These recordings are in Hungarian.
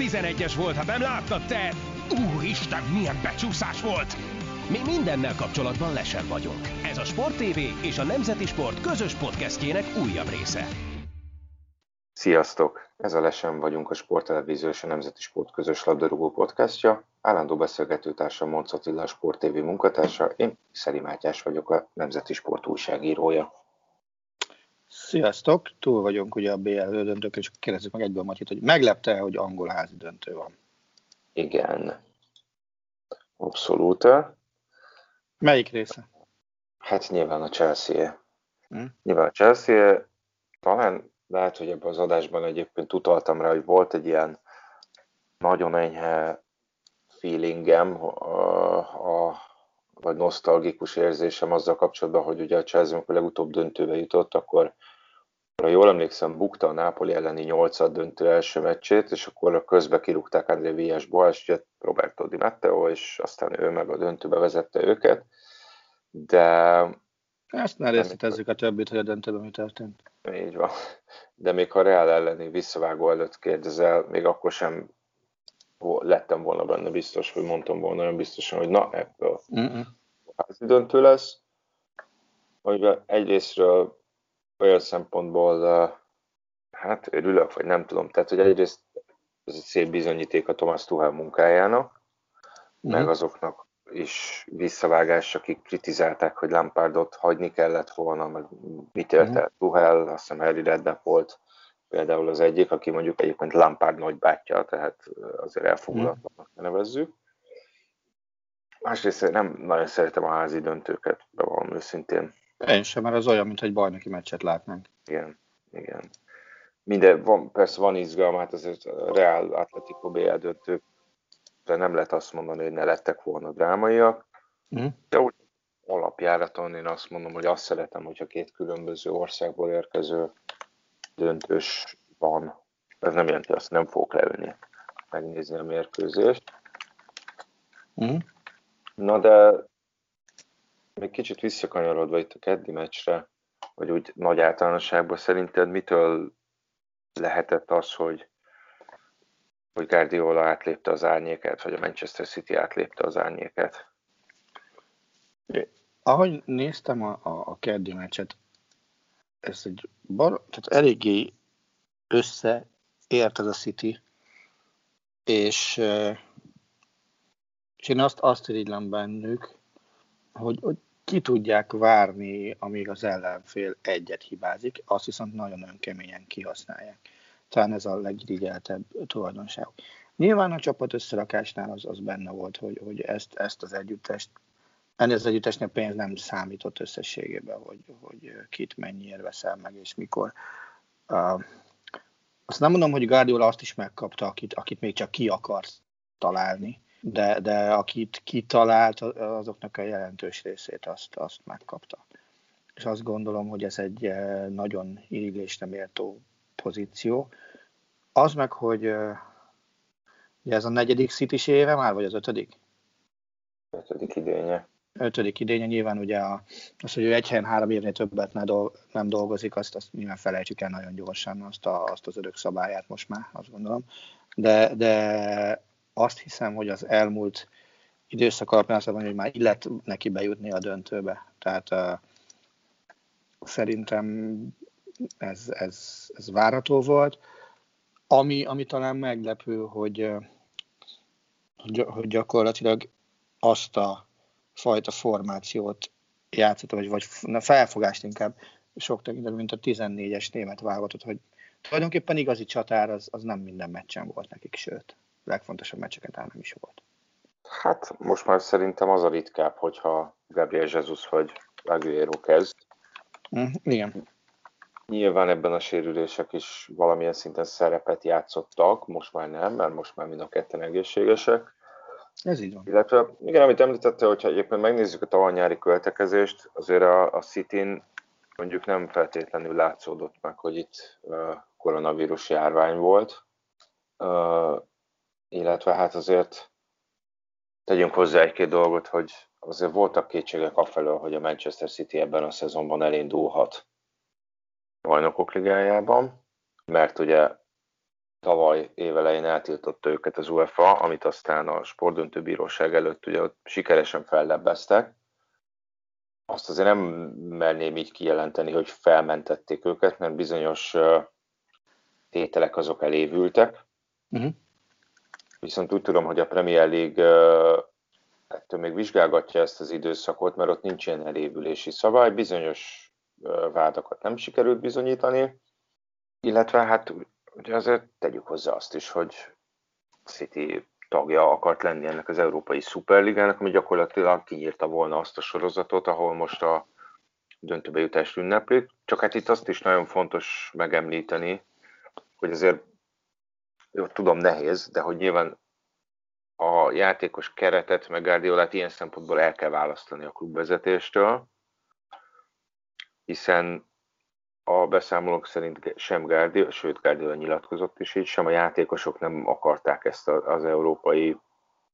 11-es volt, hát nem láttad te? Úristen, milyen becsúszás volt! Mi mindennel kapcsolatban lesen vagyunk. Ez a Sport TV és a Nemzeti Sport közös podcastjének újabb része. Sziasztok! Ez a Lesen vagyunk a Sporttelevízió és a Nemzeti Sport közös labdarúgó podcastja. Állandó beszélgetőtársam Monc Attila, a Sport TV munkatársa, én Szeri Mátyás vagyok, a Nemzeti Sport újságírója. Sziasztok! Túl vagyunk ugye a BL döntők, és kérdezzük meg egyből Matyit, hogy meglepte hogy angol házi döntő van? Igen. Abszolút. Melyik része? Hát nyilván a Chelsea. Hm? Nyilván a Chelsea. Talán lehet, hogy ebben az adásban egyébként utaltam rá, hogy volt egy ilyen nagyon enyhe feelingem, a, a, vagy nosztalgikus érzésem azzal kapcsolatban, hogy ugye a Chelsea, amikor legutóbb döntőbe jutott, akkor ha jól emlékszem, bukta a Nápoli elleni nyolcad döntő első meccsét, és akkor közbe kirúgták André Villas-ból, és ugye Roberto Di Matteo, és aztán ő meg a döntőbe vezette őket. De... Ezt ne részletezzük a többit, hogy a döntőben mi történt. Így van. De még ha Real elleni visszavágó előtt kérdezel, még akkor sem lettem volna benne biztos, hogy mondtam volna olyan biztosan, hogy na, ebből házi döntő lesz. Amiben egyrésztről olyan szempontból hát örülök, vagy nem tudom. Tehát, hogy egyrészt ez egy szép bizonyíték a Thomas Tuchel munkájának, mm. meg azoknak is visszavágás, akik kritizálták, hogy Lampardot hagyni kellett volna, meg mit élt el mm. Tuchel, azt hiszem Harry Redknapp volt például az egyik, aki mondjuk egyébként Lampard nagybátyja, tehát azért elfogulatlanak mm. nevezzük. Másrészt nem nagyon szeretem a házi döntőket, bevallom őszintén. Én sem, mert az olyan, mint egy bajnoki meccset látnánk. Igen, igen. Minden, van, persze van izgalma, hát azért a Real Atletico BL döntők, de nem lehet azt mondani, hogy ne lettek volna drámaiak. Mm. De úgy alapjáraton én azt mondom, hogy azt szeretem, hogyha két különböző országból érkező döntős van. Ez nem jelenti azt, nem fogok leülni megnézni a mérkőzést. Mm. Na de még kicsit visszakanyarodva itt a keddi meccsre, vagy úgy nagy általánosságban szerinted mitől lehetett az, hogy, hogy Guardiola átlépte az árnyéket, vagy a Manchester City átlépte az árnyéket? Ahogy néztem a, a, a keddi meccset, ez egy bar, tehát eléggé összeért ez a City, és, és én azt, azt irigylem bennük, hogy, hogy ki tudják várni, amíg az ellenfél egyet hibázik, azt viszont nagyon önkeményen kihasználják. Talán ez a legirigyeltebb tulajdonság. Nyilván a csapat összerakásnál az, az benne volt, hogy, hogy ezt, ezt az együttest, ennél az együttesnél pénz nem számított összességében, hogy, hogy kit mennyiért veszel meg, és mikor. Uh, azt nem mondom, hogy Guardiola azt is megkapta, akit, akit még csak ki akarsz találni, de, de akit kitalált, azoknak a jelentős részét azt, azt megkapta. És azt gondolom, hogy ez egy eh, nagyon irigylésre méltó pozíció. Az meg, hogy eh, ugye ez a negyedik city éve már, vagy az ötödik? Ötödik idénye. Ötödik idénye, nyilván ugye a, az, hogy ő egy helyen három évnél többet nem dolgozik, azt, azt nyilván felejtsük el nagyon gyorsan, azt, a, azt az örök szabályát most már, azt gondolom. De, de azt hiszem, hogy az elmúlt időszak alapján azt mondom, hogy már illet neki bejutni a döntőbe. Tehát uh, szerintem ez, ez, ez várható volt. Ami, ami talán meglepő, hogy, hogy gyakorlatilag azt a fajta formációt játszott, vagy, vagy na, felfogást inkább sok tekintetben, mint a 14-es német válogatott, hogy tulajdonképpen igazi csatár az, az nem minden meccsen volt nekik, sőt legfontosabb meccseket ám nem is volt. Hát most már szerintem az a ritkább, hogyha Gabriel Jesus vagy Aguero kezd. Mm, igen. Nyilván ebben a sérülések is valamilyen szinten szerepet játszottak, most már nem, mert most már mind a ketten egészségesek. Ez így van. Illetve, igen, amit említette, hogyha egyébként megnézzük a tavaly költekezést, azért a, a city mondjuk nem feltétlenül látszódott meg, hogy itt uh, koronavírus járvány volt. Uh, illetve hát azért tegyünk hozzá egy-két dolgot, hogy azért voltak kétségek afelől, hogy a Manchester City ebben a szezonban elindulhat a bajnokok ligájában, mert ugye tavaly évelején eltiltotta őket az UEFA, amit aztán a sportdöntőbíróság előtt ugye ott sikeresen fellebbeztek. Azt azért nem merném így kijelenteni, hogy felmentették őket, mert bizonyos tételek azok elévültek. Uh-huh. Viszont úgy tudom, hogy a Premier League ettől még vizsgálgatja ezt az időszakot, mert ott nincs ilyen elévülési szabály, bizonyos vádakat nem sikerült bizonyítani, illetve hát ugye azért tegyük hozzá azt is, hogy City tagja akart lenni ennek az Európai Szuperligának, ami gyakorlatilag kinyírta volna azt a sorozatot, ahol most a döntőbe jutást ünneplik. Csak hát itt azt is nagyon fontos megemlíteni, hogy azért jó, tudom nehéz, de hogy nyilván a játékos keretet, meg Guardiolát ilyen szempontból el kell választani a klubvezetéstől, hiszen a beszámolók szerint sem Guardiola, sőt Guardiola nyilatkozott is így, sem a játékosok nem akarták ezt az európai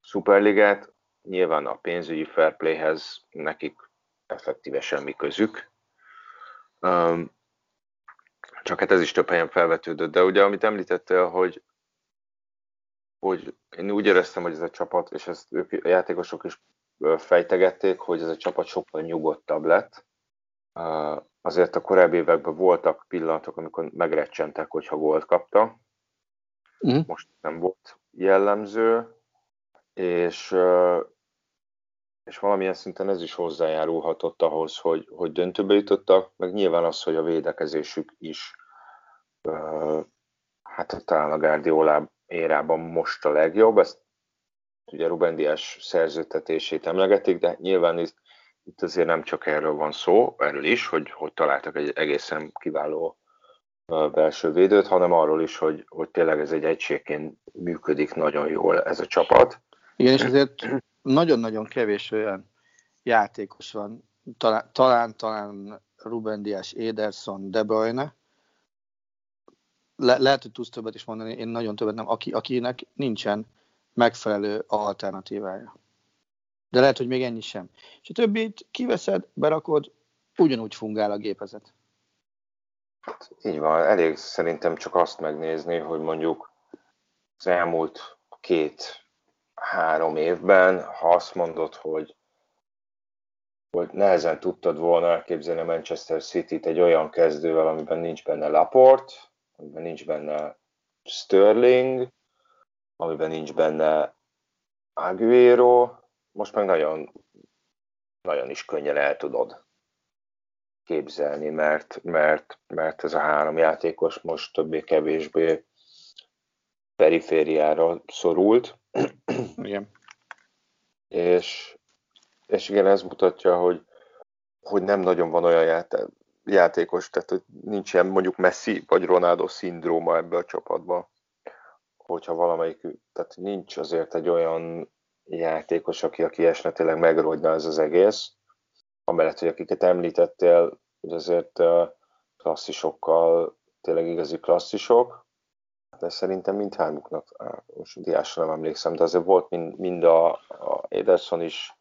szuperligát. Nyilván a pénzügyi fair playhez nekik effektíve semmi közük. Csak hát ez is több helyen felvetődött, de ugye amit említettél, hogy, hogy én úgy éreztem, hogy ez a csapat, és ezt ők a játékosok is fejtegették, hogy ez a csapat sokkal nyugodtabb lett. Azért a korábbi években voltak pillanatok, amikor megrecsentek, hogyha gólt kapta. Mm. Most nem volt jellemző, és, és valamilyen szinten ez is hozzájárulhatott ahhoz, hogy, hogy döntőbe jutottak, meg nyilván az, hogy a védekezésük is hát talán a Guardiola érában most a legjobb. Ezt ugye Ruben Dias szerződtetését emlegetik, de nyilván itt, itt azért nem csak erről van szó, erről is, hogy, hogy találtak egy egészen kiváló belső védőt, hanem arról is, hogy, hogy tényleg ez egy egységként működik nagyon jól ez a csapat. Igen, és azért nagyon-nagyon kevés olyan játékos van, talán, talán, talán Ruben Dias, Ederson, De Bruyne, le, lehet, hogy tudsz többet is mondani, én nagyon többet nem, aki, akinek nincsen megfelelő alternatívája. De lehet, hogy még ennyi sem. És a többit kiveszed, berakod, ugyanúgy fungál a gépezet. Hát, így van, elég szerintem csak azt megnézni, hogy mondjuk az elmúlt két-három évben, ha azt mondod, hogy, hogy nehezen tudtad volna elképzelni a Manchester City-t egy olyan kezdővel, amiben nincs benne Laport, amiben nincs benne Sterling, amiben nincs benne Aguero, most meg nagyon, nagyon is könnyen el tudod képzelni, mert, mert, mert ez a három játékos most többé-kevésbé perifériára szorult. Igen. És, és igen, ez mutatja, hogy, hogy nem nagyon van olyan játék, játékos, tehát hogy nincsen mondjuk Messi vagy Ronaldo szindróma ebbe a csapatba, hogyha valamelyik, tehát nincs azért egy olyan játékos, aki a kiesne tényleg megrogyna ez az egész. Amellett, hogy akiket említettél, hogy azért klasszisokkal, tényleg igazi klasszisok, de szerintem mindhármuknak, most diásra nem emlékszem, de azért volt mind, mind a, a Ederson is,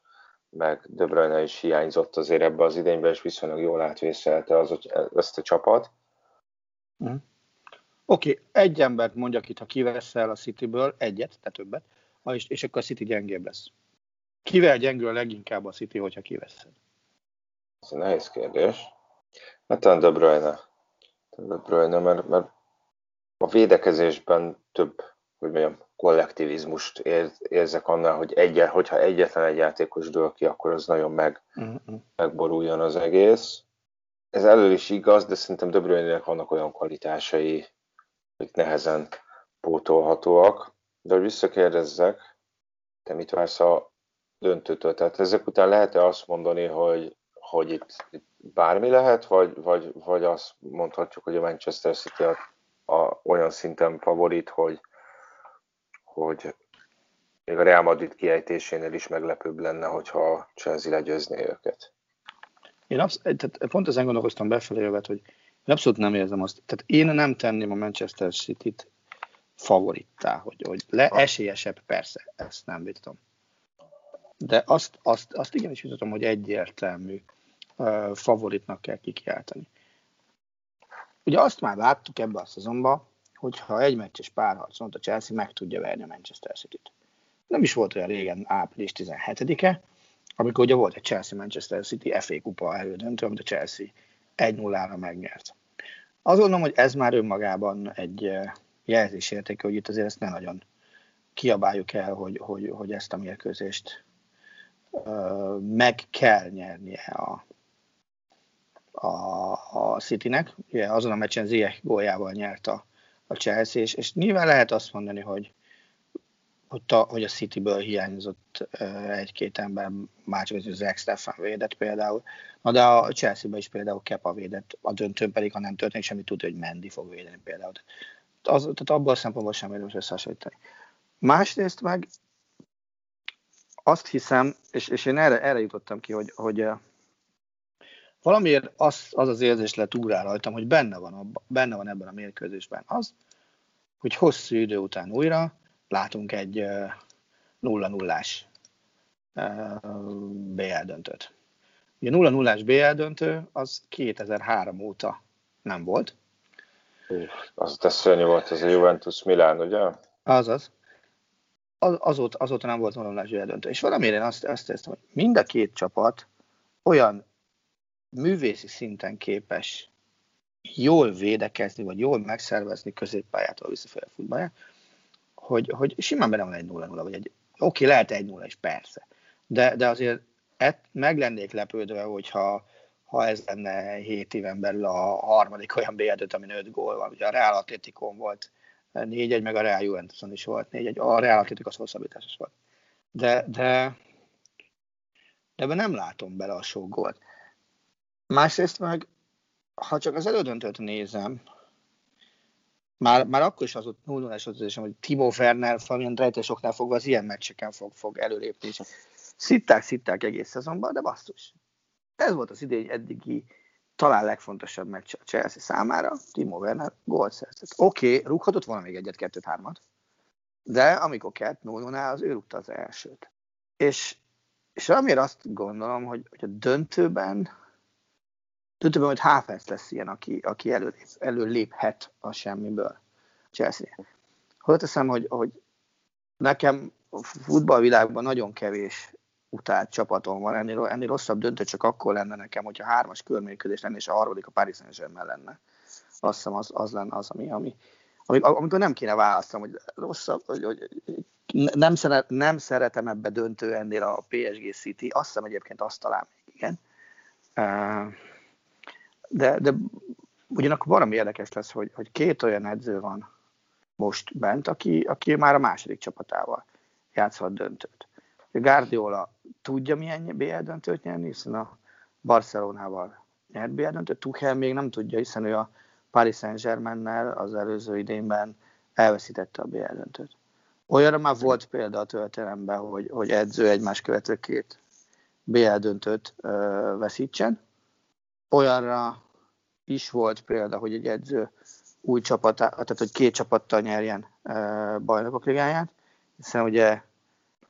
meg De Bruyne is hiányzott azért ebbe az idénybe, és viszonylag jól átvészelte az, ezt a csapat. Mm. Oké, okay, egy embert mondjak itt, ha kiveszel a Cityből, egyet, te többet, és, és akkor a City gyengébb lesz. Kivel gyengül leginkább a City, hogyha kiveszed? Ez egy nehéz kérdés. Hát talán De Bruyne. De Bruyne, mert, mert a védekezésben több, hogy mondjam, kollektivizmust érzek annál, hogy egy, hogyha egyetlen egy játékos dől ki, akkor az nagyon meg, uh-huh. megboruljon az egész. Ez elő is igaz, de szerintem De Bruyne-nek vannak olyan kvalitásai, hogy nehezen pótolhatóak. De hogy visszakérdezzek, te mit vársz a döntőtől? Tehát ezek után lehet-e azt mondani, hogy, hogy itt, itt bármi lehet, vagy, vagy, vagy azt mondhatjuk, hogy a Manchester City a, a, olyan szinten favorit, hogy, hogy még a Real Madrid kiejtésénél is meglepőbb lenne, hogyha a Chelsea legyőzné őket. Én absz- tehát pont ezen gondolkoztam befelé jövet, hogy én abszolút nem érzem azt. Tehát én nem tenném a Manchester City-t favorittá, hogy, hogy le, esélyesebb, persze, ezt nem vitatom. De azt, azt, azt igenis vitatom, hogy egyértelmű favoritnak kell kikiáltani. Ugye azt már láttuk ebbe a szezonban, hogyha egy meccses párharcon a Chelsea meg tudja verni a Manchester City-t. Nem is volt olyan régen április 17-e, amikor ugye volt egy Chelsea-Manchester City FA kupa elődöntő, amit a Chelsea 1-0-ra megnyert. Azt gondolom, hogy ez már önmagában egy jelzésértékű, hogy itt azért ezt ne nagyon kiabáljuk el, hogy, hogy, hogy ezt a mérkőzést meg kell nyernie a, a, a Citynek. Ugye azon a meccsen Ziyech góljával nyert a, a Chelsea, és, és nyilván lehet azt mondani, hogy, hogy, ta, hogy a Cityből hiányzott egy-két ember, már csak az Zach Stefan védett például, na de a Chelsea-ben is például Kepa védett, a döntőn pedig, ha nem történik semmi, tudja, hogy Mendy fog védeni például. Az, tehát abból a szempontból sem érdemes összehasonlítani. Másrészt meg azt hiszem, és, és én erre, erre jutottam ki, hogy, hogy valamiért az, az az érzés lett úrá rajtam, hogy benne van, abba, benne van ebben a mérkőzésben az, hogy hosszú idő után újra látunk egy nulla nullás BL döntőt. Ugye nulla nullás BL döntő az 2003 óta nem volt. Az de szörnyű volt ez a Juventus Milán, ugye? Azaz az, azóta, azóta nem volt vonalás döntő. És valamiért én azt, azt éreztem, hogy mind a két csapat olyan művészi szinten képes jól védekezni, vagy jól megszervezni középpályától visszafelé futballját, hogy, hogy simán benne van egy 0-0, vagy egy, oké, lehet egy 0 is, persze, de, de azért et, meg lennék lepődve, hogyha ha ez lenne 7 éven belül a harmadik olyan BL-dönt, amin 5 gól van. Ugye a Real Atleticon volt 4-1, meg a Real Juventuson is volt 4-1. A Real Atlétik az hosszabbításos volt. De, de, de ebben nem látom bele a sok gólt. Másrészt meg, ha csak az elődöntőt nézem, már, már akkor is az ott 0 es érzésem, hogy Timo Werner valamilyen rejtésoknál fogva az ilyen meccseken fog, fog előlépni. Szitták, szitták egész szezonban, de basszus. Ez volt az idén eddigi talán legfontosabb meccs a Chelsea számára, Timo Werner gólt szerzett. Oké, okay, rúghatott volna még egyet, kettőt, hármat, de amikor 2 0 az ő rúgta az elsőt. És, és amire azt gondolom, hogy, hogy a döntőben, döntőben hogy Havertz lesz ilyen, aki, aki előlép, előléphet a semmiből Chelsea. Hogy teszem, hogy, hogy nekem a futballvilágban nagyon kevés utált csapatom van, ennél, ennél rosszabb döntő csak akkor lenne nekem, hogyha hármas körmérkőzés lenne, és a harmadik a Paris Saint-Germain lenne. Azt hiszem az, az lenne az, ami, ami, ami amikor nem kéne választanom, hogy rosszabb, hogy, hogy nem, szeret, nem szeretem ebbe döntő ennél a PSG City, azt hiszem egyébként azt talán igen. De, de ugyanakkor valami érdekes lesz, hogy, hogy két olyan edző van most bent, aki, aki már a második csapatával játszhat döntőt. Guardiola tudja milyen BL döntőt nyerni, hiszen a Barcelonával nyert BL döntőt, Tuchel még nem tudja, hiszen ő a Paris Saint-Germain-nel az előző idénben elveszítette a BL döntőt. Olyanra már volt példa a történelemben, hogy, hogy edző egymás követő két BL döntőt ö, veszítsen. Olyanra is volt példa, hogy egy edző új csapat, tehát hogy két csapattal nyerjen ö, bajnokok ligáját, hiszen ugye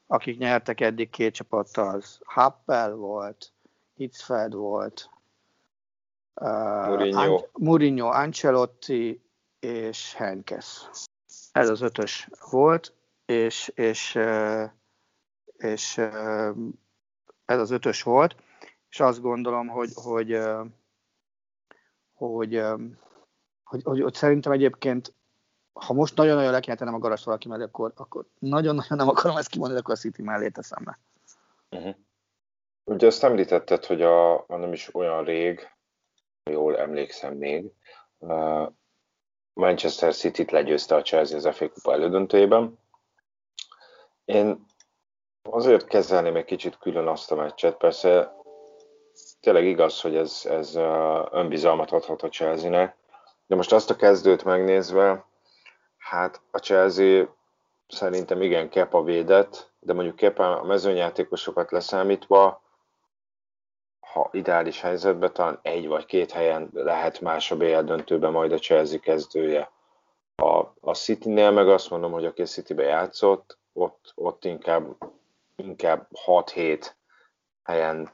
akik nyertek eddig két csapattal, az Happel volt, Hitzfeld volt, uh, Mourinho. An- Mourinho, Ancelotti és Henkes. Ez az ötös volt, és, és, uh, és uh, ez az ötös volt, és azt gondolom, hogy, hogy, hogy, hogy, hogy, hogy szerintem egyébként ha most nagyon-nagyon le kéne tennem a garast valaki mellé, akkor, akkor nagyon-nagyon nem akarom ezt kimondani, akkor a City mellé teszem le. Uh-huh. Ugye azt említetted, hogy a, a nem is olyan rég, jól emlékszem még, Manchester City-t legyőzte a Chelsea az FA Kupa elődöntőjében. Én azért kezelném egy kicsit külön azt a meccset, persze tényleg igaz, hogy ez, ez önbizalmat adhat a Chelsea-nek, de most azt a kezdőt megnézve, Hát a Chelsea szerintem igen Kepa védett, de mondjuk Kepa a mezőnyjátékosokat leszámítva, ha ideális helyzetben talán egy vagy két helyen lehet más a BL döntőben majd a Chelsea kezdője. A, a City-nél meg azt mondom, hogy aki City-be játszott, ott, ott inkább, inkább 6-7 helyen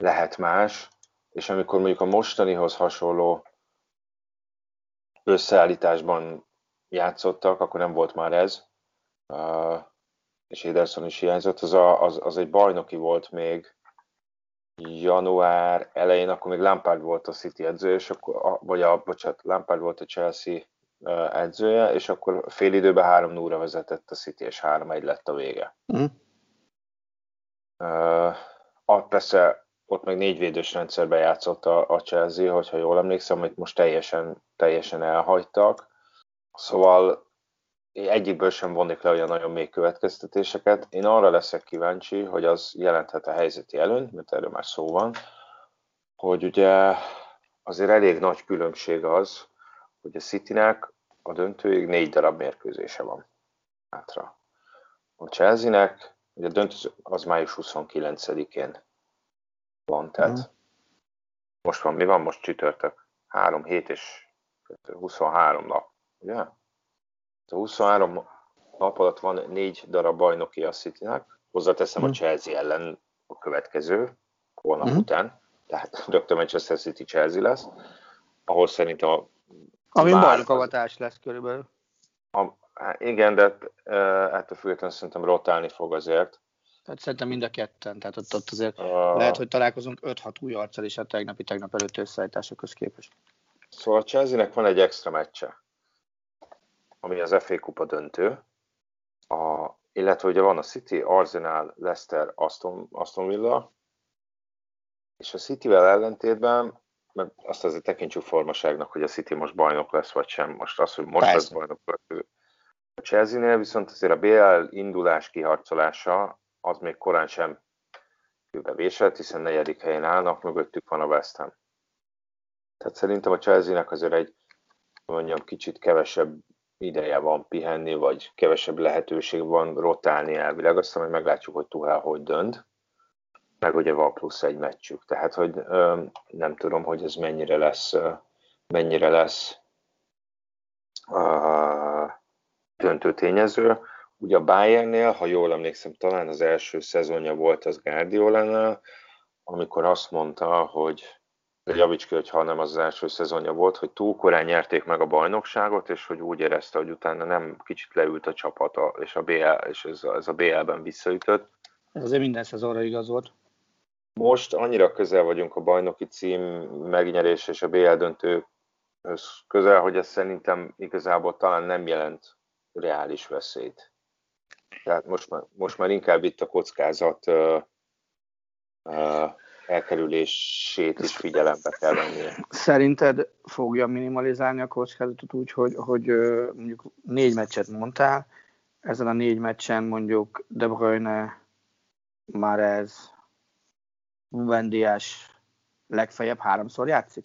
lehet más, és amikor mondjuk a mostanihoz hasonló összeállításban játszottak, akkor nem volt már ez, és Ederson is hiányzott, az, a, az, az egy bajnoki volt még január elején, akkor még Lampard volt a City edzője, és akkor, vagy a, bocsánat, Lampard volt a Chelsea edzője, és akkor fél időben 3 0 vezetett a City, és 3-1 lett a vége. Mm. Uh, persze ott meg négyvédős rendszerben játszott a, a Chelsea, hogyha jól emlékszem, amit most teljesen, teljesen elhagytak. Szóval egyikből sem vonnék le olyan nagyon mély következtetéseket. Én arra leszek kíváncsi, hogy az jelenthet a helyzeti előnyt, mert erről már szó van, hogy ugye azért elég nagy különbség az, hogy a Citynek a döntőig négy darab mérkőzése van hátra. A Chelsea-nek ugye a döntő az május 29-én van, tehát mm. most van, mi van most csütörtök? 3 hét és 23 nap, ugye? A 23 nap alatt van négy darab bajnoki a Citynek, hozzáteszem mm. a. Chelsea ellen a következő, holnap mm. után, tehát rögtön Manchester City Chelsea lesz, ahol szerintem a ami bajnokavatás lesz körülbelül. A, hát igen, de ettől függetlenül szerintem rotálni fog azért. Tehát szerintem mind a ketten, tehát ott, ott azért uh, lehet, hogy találkozunk 5-6 új arccal is a tegnapi tegnap előtt összeállításokhoz képest. Szóval a Chelsea-nek van egy extra meccse, ami az FA Kupa döntő, a, illetve ugye van a City, Arsenal, Leicester, Aston, Aston Villa, és a City-vel ellentétben mert azt azért tekintsük formaságnak, hogy a City most bajnok lesz, vagy sem. Most az, hogy most Persze. lesz bajnok lesz. A Chelsea-nél viszont azért a BL indulás kiharcolása az még korán sem kőbevésett, hiszen negyedik helyen állnak, mögöttük van a West Ham. Tehát szerintem a Chelsea-nek azért egy mondjam, kicsit kevesebb ideje van pihenni, vagy kevesebb lehetőség van rotálni elvileg. Aztán hogy meglátjuk, hogy Tuhel hogy dönt meg ugye van plusz egy meccsük. Tehát, hogy ö, nem tudom, hogy ez mennyire lesz, ö, mennyire lesz ö, döntő tényező. Ugye a Bayernnél, ha jól emlékszem, talán az első szezonja volt az Guardiolánál, amikor azt mondta, hogy javíts ki, hogyha nem az, az első szezonja volt, hogy túl korán nyerték meg a bajnokságot, és hogy úgy érezte, hogy utána nem kicsit leült a csapata, és, a BL, és ez, ez a BL-ben visszaütött. Ez azért minden szezonra igaz volt. Most annyira közel vagyunk a bajnoki cím megnyerés és a BL döntő közel, hogy ez szerintem igazából talán nem jelent reális veszélyt. Tehát most már, most már inkább itt a kockázat uh, uh, elkerülését is figyelembe kell venni. Szerinted fogja minimalizálni a kockázatot úgy, hogy, hogy mondjuk négy meccset mondtál, ezen a négy meccsen mondjuk De Bruyne, ez Vendiás legfeljebb háromszor játszik?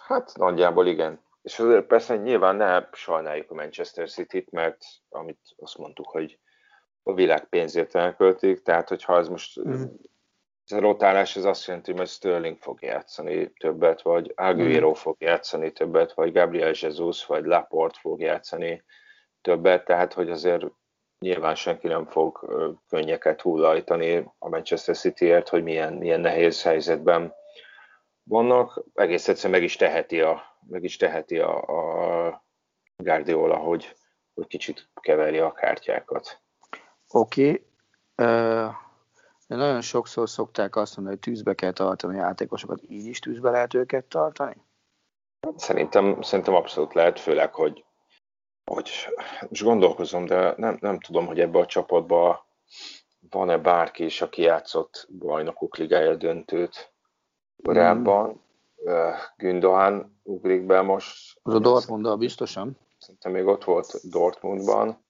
Hát nagyjából igen. És azért persze nyilván ne sajnáljuk a Manchester City-t, mert amit azt mondtuk, hogy a világ pénzért elköltik, tehát hogyha ez most mm. ez a rotálás az azt jelenti, hogy Sterling fog játszani többet, vagy Aguero mm. fog játszani többet, vagy Gabriel Jesus, vagy Laporte fog játszani többet, tehát hogy azért nyilván senki nem fog könnyeket hullajtani a Manchester Cityért, hogy milyen, milyen nehéz helyzetben vannak. Egész egyszerűen meg is teheti a, meg is teheti a, a Guardiola, hogy, hogy kicsit keverje a kártyákat. Oké. Okay. Uh, de nagyon sokszor szokták azt mondani, hogy tűzbe kell tartani a játékosokat, így is tűzbe lehet őket tartani? Szerintem, szerintem abszolút lehet, főleg, hogy hogy most gondolkozom, de nem, nem tudom, hogy ebbe a csapatba van-e bárki is, aki játszott bajnokok ligája döntőt korábban. Mm. Gündogan ugrik be most. Az a Dortmund biztosan? Szerintem még ott volt Dortmundban.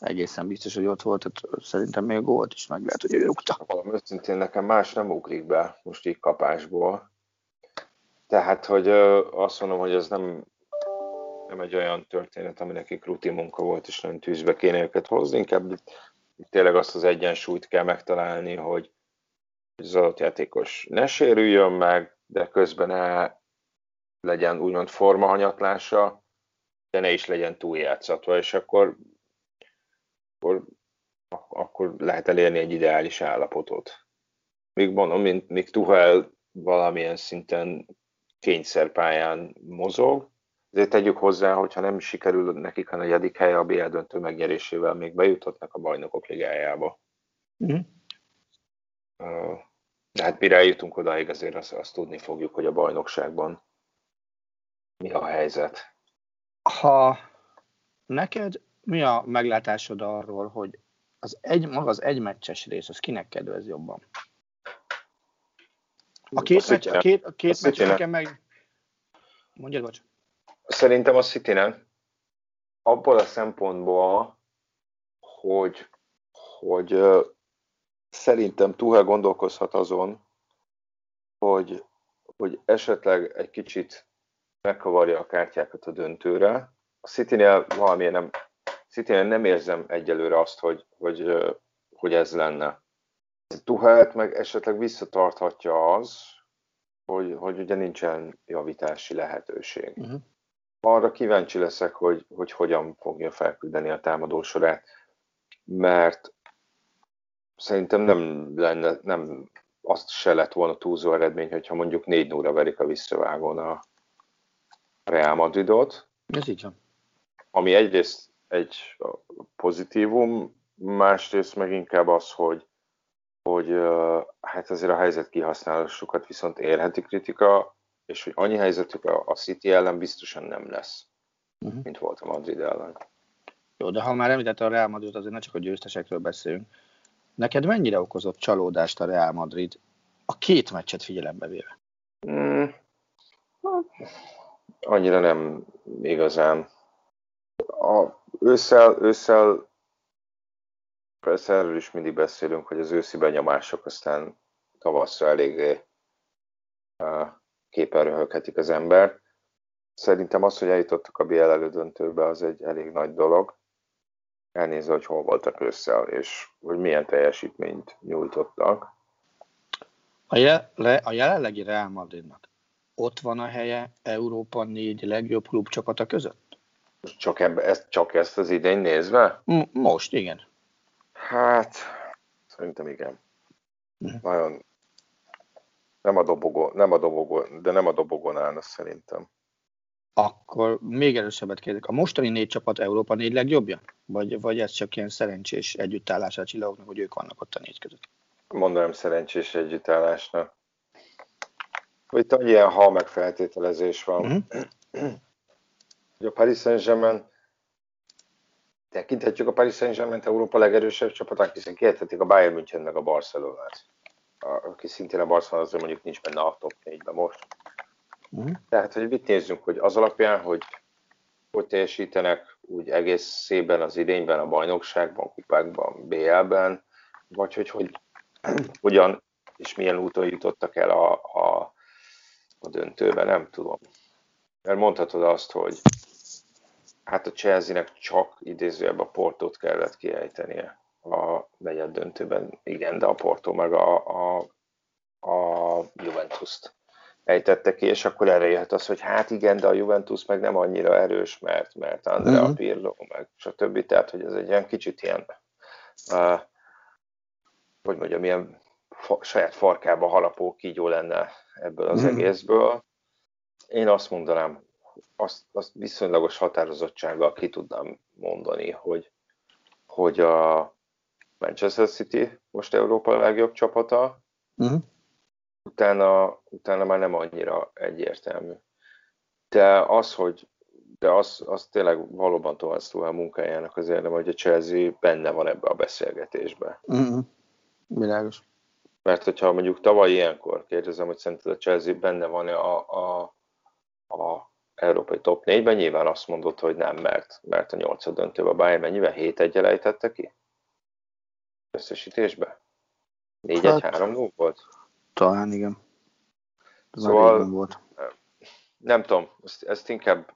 Egészen biztos, hogy ott volt, szerintem még volt is, meg lehet, hogy ő rúgta. Valami őszintén nekem más nem ugrik be most így kapásból. Tehát, hogy azt mondom, hogy ez nem nem egy olyan történet, ami nekik rutin munka volt, és nem tűzbe kéne őket hozni, inkább tényleg azt az egyensúlyt kell megtalálni, hogy az adott játékos ne sérüljön meg, de közben ne legyen úgymond formahanyatlása, de ne is legyen túljátszatva, és akkor, akkor, akkor lehet elérni egy ideális állapotot. Míg mondom, mint, míg Tuhel valamilyen szinten kényszerpályán mozog, Ezért tegyük hozzá, hogyha nem sikerül nekik a negyedik hely a BL döntő megnyerésével, még bejuthatnak a bajnokok ligájába. Mm. De hát mire eljutunk odáig, azért azt, azt tudni fogjuk, hogy a bajnokságban mi a helyzet. Ha neked mi a meglátásod arról, hogy az egy, maga az egymeccses rész, az kinek kedvez jobban? A két, a meccs, a két, a két a meccs nekem meg... Mondjad, bocs. Szerintem a city -nek. Abból a szempontból, hogy, hogy uh, szerintem Tuchel gondolkozhat azon, hogy, hogy esetleg egy kicsit megkavarja a kártyákat a döntőre. A City-nél valamilyen nem, city nem érzem egyelőre azt, hogy, hogy, hogy ez lenne. Tuhelt meg esetleg visszatarthatja az, hogy, hogy ugye nincsen javítási lehetőség. Uh-huh. Arra kíváncsi leszek, hogy, hogy hogyan fogja felküldeni a támadósorát, mert szerintem nem lenne, nem azt se lett volna túlzó eredmény, hogyha mondjuk 4 0 verik a visszavágón a Real Madridot. Ez így van. Ami egyrészt egy pozitívum, másrészt meg inkább az, hogy, hogy hát azért a helyzet kihasználásukat viszont érheti kritika, és hogy annyi helyzetük a City ellen biztosan nem lesz, uh-huh. mint volt a Madrid ellen. Jó, de ha már említette a Real Madrid, azért ne csak a győztesekről beszélünk. Neked mennyire okozott csalódást a Real Madrid a két meccset figyelembe véve? Mm, annyira nem igazán. A, ősszel, ősszel persze erről is mindig beszélünk, hogy az őszi benyomások aztán tavaszra eléggé képen röhöghetik az ember. Szerintem az, hogy eljutottak a BL elődöntőbe, az egy elég nagy dolog elnézve, hogy hol voltak ősszel, és hogy milyen teljesítményt nyújtottak. A, je, le, a jelenlegi Real Madridnak ott van a helye Európa négy legjobb klubcsapata között? Csak, ebbe, ezt, csak ezt az idény nézve? Most, igen. Hát, szerintem igen. Hm. Nagyon nem a dobogó, nem a dobogó, de nem a dobogon állna szerintem. Akkor még erősebbet kérdezek. A mostani négy csapat Európa négy legjobbja? Vagy, vagy ez csak ilyen szerencsés együttállás a csillagoknak, hogy ők vannak ott a négy között? Mondanám szerencsés együttállásnak. Itt annyi ilyen hal megfeltételezés van. Mm-hmm. Hogy a Paris Saint-Germain tekinthetjük a Paris Saint-Germain Európa legerősebb csapatának, hiszen kihethetik a Bayern München meg a Barcelonát. Aki szintén a Barcelona azért mondjuk nincs benne a top 4-ben most. Uh-huh. Tehát, hogy mit nézzünk, hogy az alapján, hogy hogy teljesítenek úgy egész szében az idényben, a bajnokságban, kupákban, BL-ben, vagy hogy, hogy hogyan és milyen úton jutottak el a, a, a döntőben, nem tudom. Mert mondhatod azt, hogy hát a Chelsea-nek csak idézőjebb a Portót kellett kiejtenie a negyed döntőben, igen, de a Porto meg a, a, a Juventus-t ejtette ki, és akkor erre jöhet az, hogy hát igen, de a Juventus meg nem annyira erős, mert, mert Andrea mm-hmm. Pirlo, meg stb. Tehát, hogy ez egy ilyen kicsit ilyen, uh, hogy mondjam, ilyen fa, saját farkába harapó kígyó lenne ebből az mm-hmm. egészből. Én azt mondanám, azt, azt viszonylagos határozottsággal ki tudnám mondani, hogy, hogy a Manchester City most Európa legjobb csapata, mm-hmm utána, utána már nem annyira egyértelmű. De az, hogy de az, az tényleg valóban tovább a munkájának az érdem, hogy a Chelsea benne van ebbe a beszélgetésbe. Világos. Mert hogyha mondjuk tavaly ilyenkor kérdezem, hogy szerinted a Chelsea benne van a, a, a európai top 4-ben, nyilván azt mondod, hogy nem, mert, mert a nyolcad döntőben a Bayern mennyivel 7 1 ejtette ki? Összesítésbe? 4-1-3 hát, volt? Talán igen. Ez szóval volt. nem tudom, ezt, ezt inkább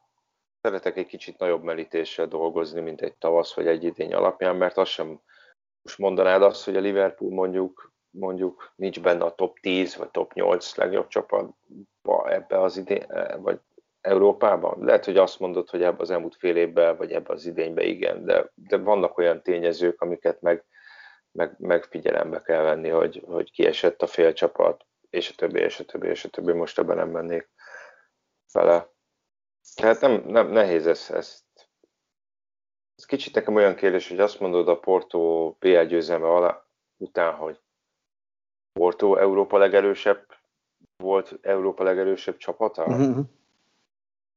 szeretek egy kicsit nagyobb melítéssel dolgozni, mint egy tavasz vagy egy idény alapján, mert azt sem most mondanád azt, hogy a Liverpool mondjuk mondjuk nincs benne a top 10 vagy top 8 legjobb csapatba ebbe az idén, vagy Európában. Lehet, hogy azt mondod, hogy ebbe az elmúlt fél évben, vagy ebbe az idényben igen, de, de vannak olyan tényezők, amiket meg meg, meg figyelembe kell venni, hogy, hogy kiesett a félcsapat, és a többi, és a többi, és a többi, most ebben nem mennék vele. Tehát nem, nem nehéz ezt, ezt ez kicsit nekem olyan kérdés, hogy azt mondod a Porto BL győzelme alá, után, hogy Porto Európa legerősebb volt Európa legerősebb csapata?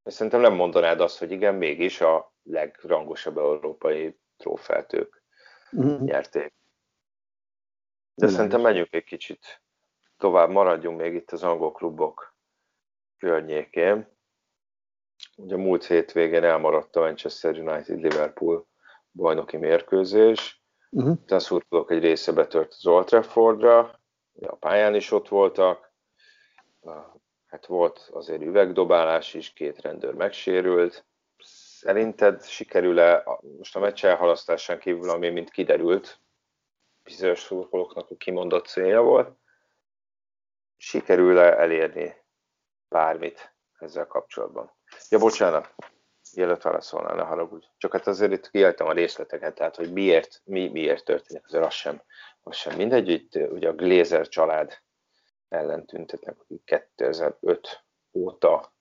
Uh-huh. Szerintem nem mondanád azt, hogy igen, mégis a legrangosabb európai trófeát ők uh-huh. nyerték. De Nem szerintem menjünk egy kicsit tovább, maradjunk még itt az angol klubok környékén. Ugye múlt hétvégén elmaradt a Manchester United-Liverpool bajnoki mérkőzés. Uh-huh. A szurkolók egy része betört az Old Traffordra, a pályán is ott voltak. Hát volt azért üvegdobálás is, két rendőr megsérült. Szerinted sikerül-e most a meccs elhalasztásán kívül, ami mint kiderült, bizonyos szurkolóknak a kimondott célja volt, sikerül-e elérni bármit ezzel kapcsolatban? Ja, bocsánat, mielőtt válaszolnál, ne haragudj. Csak hát azért itt kiálltam a részleteket, tehát hogy miért, mi, miért történik, azért az sem, az sem mindegy. Itt ugye a Glazer család ellen tüntetnek, akik 2005 óta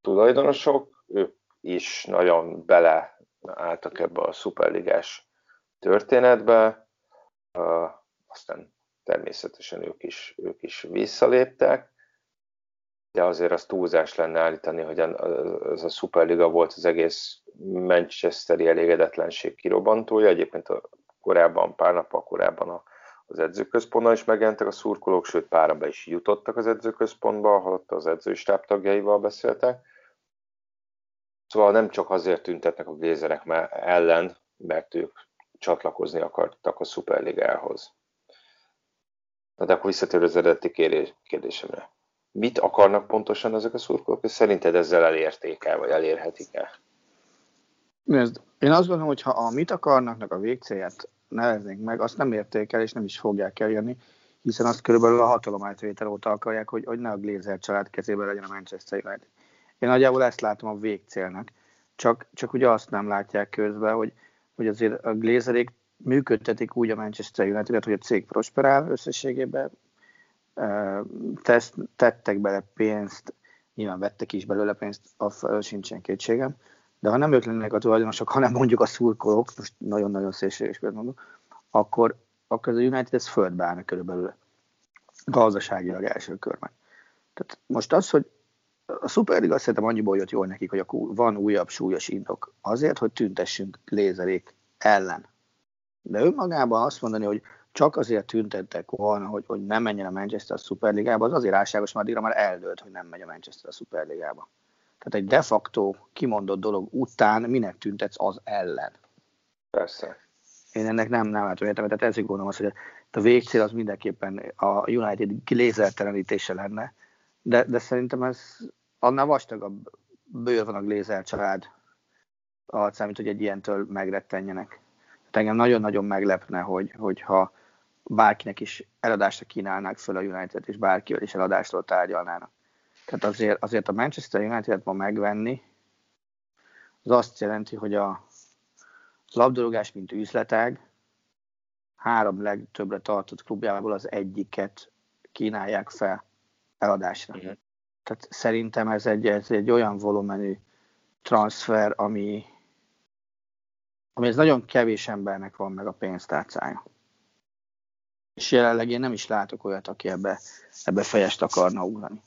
tulajdonosok, ők is nagyon beleálltak ebbe a szuperligás történetbe, aztán természetesen ők is, ők is visszaléptek, de azért az túlzás lenne állítani, hogy ez a szuperliga volt az egész Manchesteri elégedetlenség kirobbantója. Egyébként a korábban, pár nappal korábban az edzőközpontban is megjelentek a szurkolók, sőt pára be is jutottak az edzőközpontba, ahol az edzőstáb tagjaival beszéltek. Szóval nem csak azért tüntetnek a gézerek ellen, mert ők csatlakozni akartak a Superligához. Na de akkor visszatérő az eredeti kérdésemre. Mit akarnak pontosan ezek a szurkolók, és szerinted ezzel elérték el, vagy elérhetik el? Nézd, én azt gondolom, hogy ha a mit akarnak a végcélját neveznénk meg, azt nem érték el, és nem is fogják elérni, hiszen azt körülbelül a hatalomátvétel óta akarják, hogy, hogy ne a Glazer család kezében legyen a Manchester United. Én nagyjából ezt látom a végcélnak. Csak, csak ugye azt nem látják közben, hogy, hogy azért a Glazerék működtetik úgy a Manchester United-et, hogy a cég prosperál összességében, tesz, tettek bele pénzt, nyilván vettek is belőle pénzt, a sincsen kétségem, de ha nem ők lennének a tulajdonosok, hanem mondjuk a szurkolók, most nagyon-nagyon szélséges példát akkor, akkor az a United ez földbe állna körülbelül gazdaságilag első körben. Tehát most az, hogy a Superliga szerintem annyiból jött jól nekik, hogy van újabb súlyos indok azért, hogy tüntessünk lézerék ellen. De önmagában azt mondani, hogy csak azért tüntettek volna, hogy, hogy nem menjen a Manchester a Superligába, az azért álságos, mert addigra már eldőlt, hogy nem megy a Manchester a Superligába. Tehát egy de facto kimondott dolog után minek tüntetsz az ellen? Persze. Én ennek nem, nem látom értem, tehát ezért gondolom azt, hogy a végcél az mindenképpen a United glézertelenítése lenne, de, de szerintem ez annál vastagabb bőr van a Glézer család arcán, mint hogy egy ilyentől megrettenjenek. Tehát engem nagyon-nagyon meglepne, hogy, hogyha bárkinek is eladásra kínálnák föl a United, és bárkivel is eladástól tárgyalnának. Tehát azért, azért a Manchester United ma megvenni, az azt jelenti, hogy a labdarúgás, mint üzletág, három legtöbbre tartott klubjából az egyiket kínálják fel eladásra. Uh-huh. Tehát szerintem ez egy, ez egy olyan volumenű transfer, ami, ami ez nagyon kevés embernek van meg a pénztárcája. És jelenleg én nem is látok olyat, aki ebbe, ebbe fejest akarna ugrani.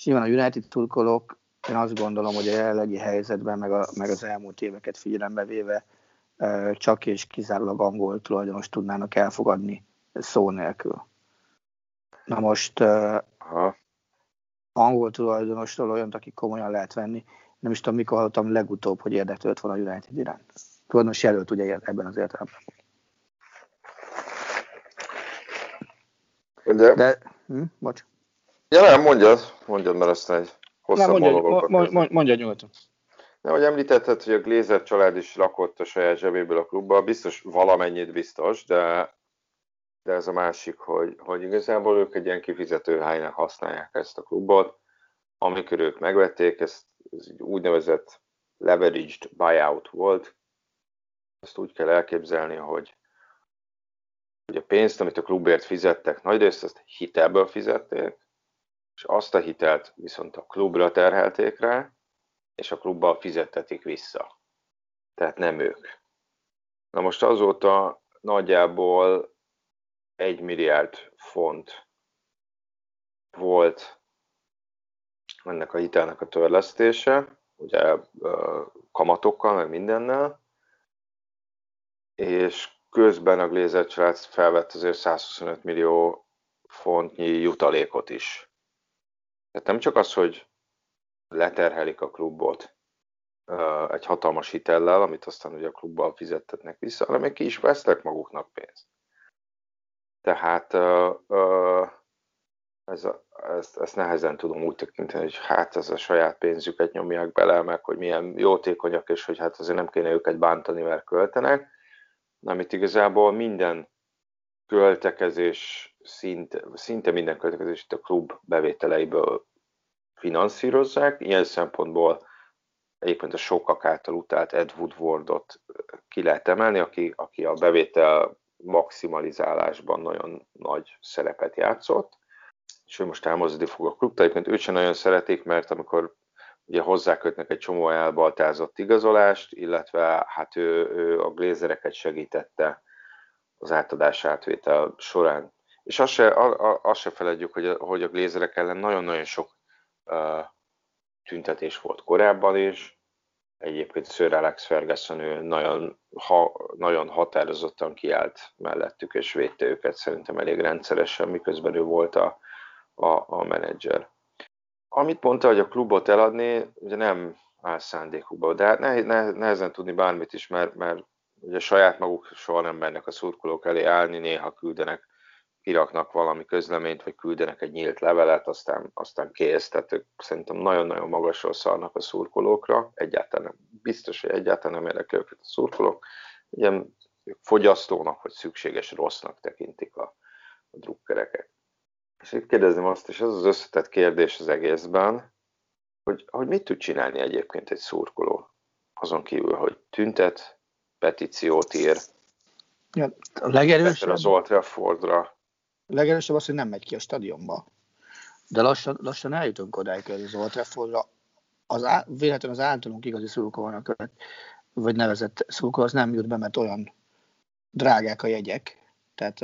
És nyilván a United turkolók, én azt gondolom, hogy a jelenlegi helyzetben, meg, a, meg az elmúlt éveket figyelembe véve, csak és kizárólag angol tulajdonos tudnának elfogadni szó nélkül. Na most Aha angol tulajdonostól olyan, aki komolyan lehet venni. Nem is tudom, mikor hallottam legutóbb, hogy érdekelt van a United iránt. Tulajdonos jelölt ugye ebben az értelemben. De, hm, bocs. Ja nem, mondjad, mondjad, mert aztán egy hosszabb mondja, mondja, mondja nyugodtan. De, hogy említetted, hogy a Glazer család is lakott a saját zsebéből a klubba, biztos valamennyit biztos, de de ez a másik, hogy, hogy igazából ők egy ilyen kifizetőhelynek használják ezt a klubot. Amikor ők megvették, ez, ez egy úgynevezett leveraged buyout volt. Ezt úgy kell elképzelni, hogy, hogy a pénzt, amit a klubért fizettek, nagy részt azt hitelből fizették, és azt a hitelt viszont a klubra terhelték rá, és a klubbal fizettetik vissza. Tehát nem ők. Na most azóta nagyjából egy milliárd font volt ennek a hitelnek a törlesztése, ugye kamatokkal, meg mindennel, és közben a Glazer család felvett azért 125 millió fontnyi jutalékot is. Tehát nem csak az, hogy leterhelik a klubot egy hatalmas hitellel, amit aztán ugye a klubban fizettetnek vissza, hanem még ki is vesznek maguknak pénzt. Tehát ez a, ezt, ezt nehezen tudom úgy tekinteni, hogy hát ez a saját pénzüket nyomják bele, meg hogy milyen jótékonyak, és hogy hát azért nem kéne őket bántani, mert költenek. Amit igazából minden költekezés, szinte, szinte minden költekezés itt a klub bevételeiből finanszírozzák. Ilyen szempontból egyébként a sokak által utált Ed Woodwardot ki lehet emelni, aki, aki a bevétel maximalizálásban nagyon nagy szerepet játszott és ő most elmozdítani fog a klub. Egyébként őt sem nagyon szeretik, mert amikor ugye hozzákötnek egy csomó elbaltázott igazolást, illetve hát ő, ő a glézereket segítette az átadás átvétel során. És azt se, azt se feledjük, hogy a, hogy a glézerek ellen nagyon-nagyon sok uh, tüntetés volt korábban is. Egyébként Sir Alex Ferguson ő nagyon, ha, nagyon határozottan kiállt mellettük, és védte őket szerintem elég rendszeresen, miközben ő volt a, a, a menedzser. Amit mondta, hogy a klubot eladni, ugye nem áll szándékukba, de hát nehéz, nehezen tudni bármit is, mert, mert ugye saját maguk soha nem mennek a szurkolók elé állni, néha küldenek, kiraknak valami közleményt, vagy küldenek egy nyílt levelet, aztán, aztán kész, tehát ők szerintem nagyon-nagyon magasról szarnak a szurkolókra, egyáltalán nem, biztos, hogy egyáltalán nem érdekel őket a szurkolók, ugye fogyasztónak, vagy szükséges rossznak tekintik a, a drukkereket. És itt kérdezném azt, és ez az összetett kérdés az egészben, hogy, hogy mit tud csinálni egyébként egy szurkoló, azon kívül, hogy tüntet, petíciót ír, ja, a legerősebb, az Old Traffordra. Legerősebb az, hogy nem megy ki a stadionba. De lassan, lassan eljutunk odáig, hogy az Old Traffordra az á, véletlenül az általunk igazi szurkolónak, vagy nevezett szurkoló, az nem jut be, mert olyan drágák a jegyek. Tehát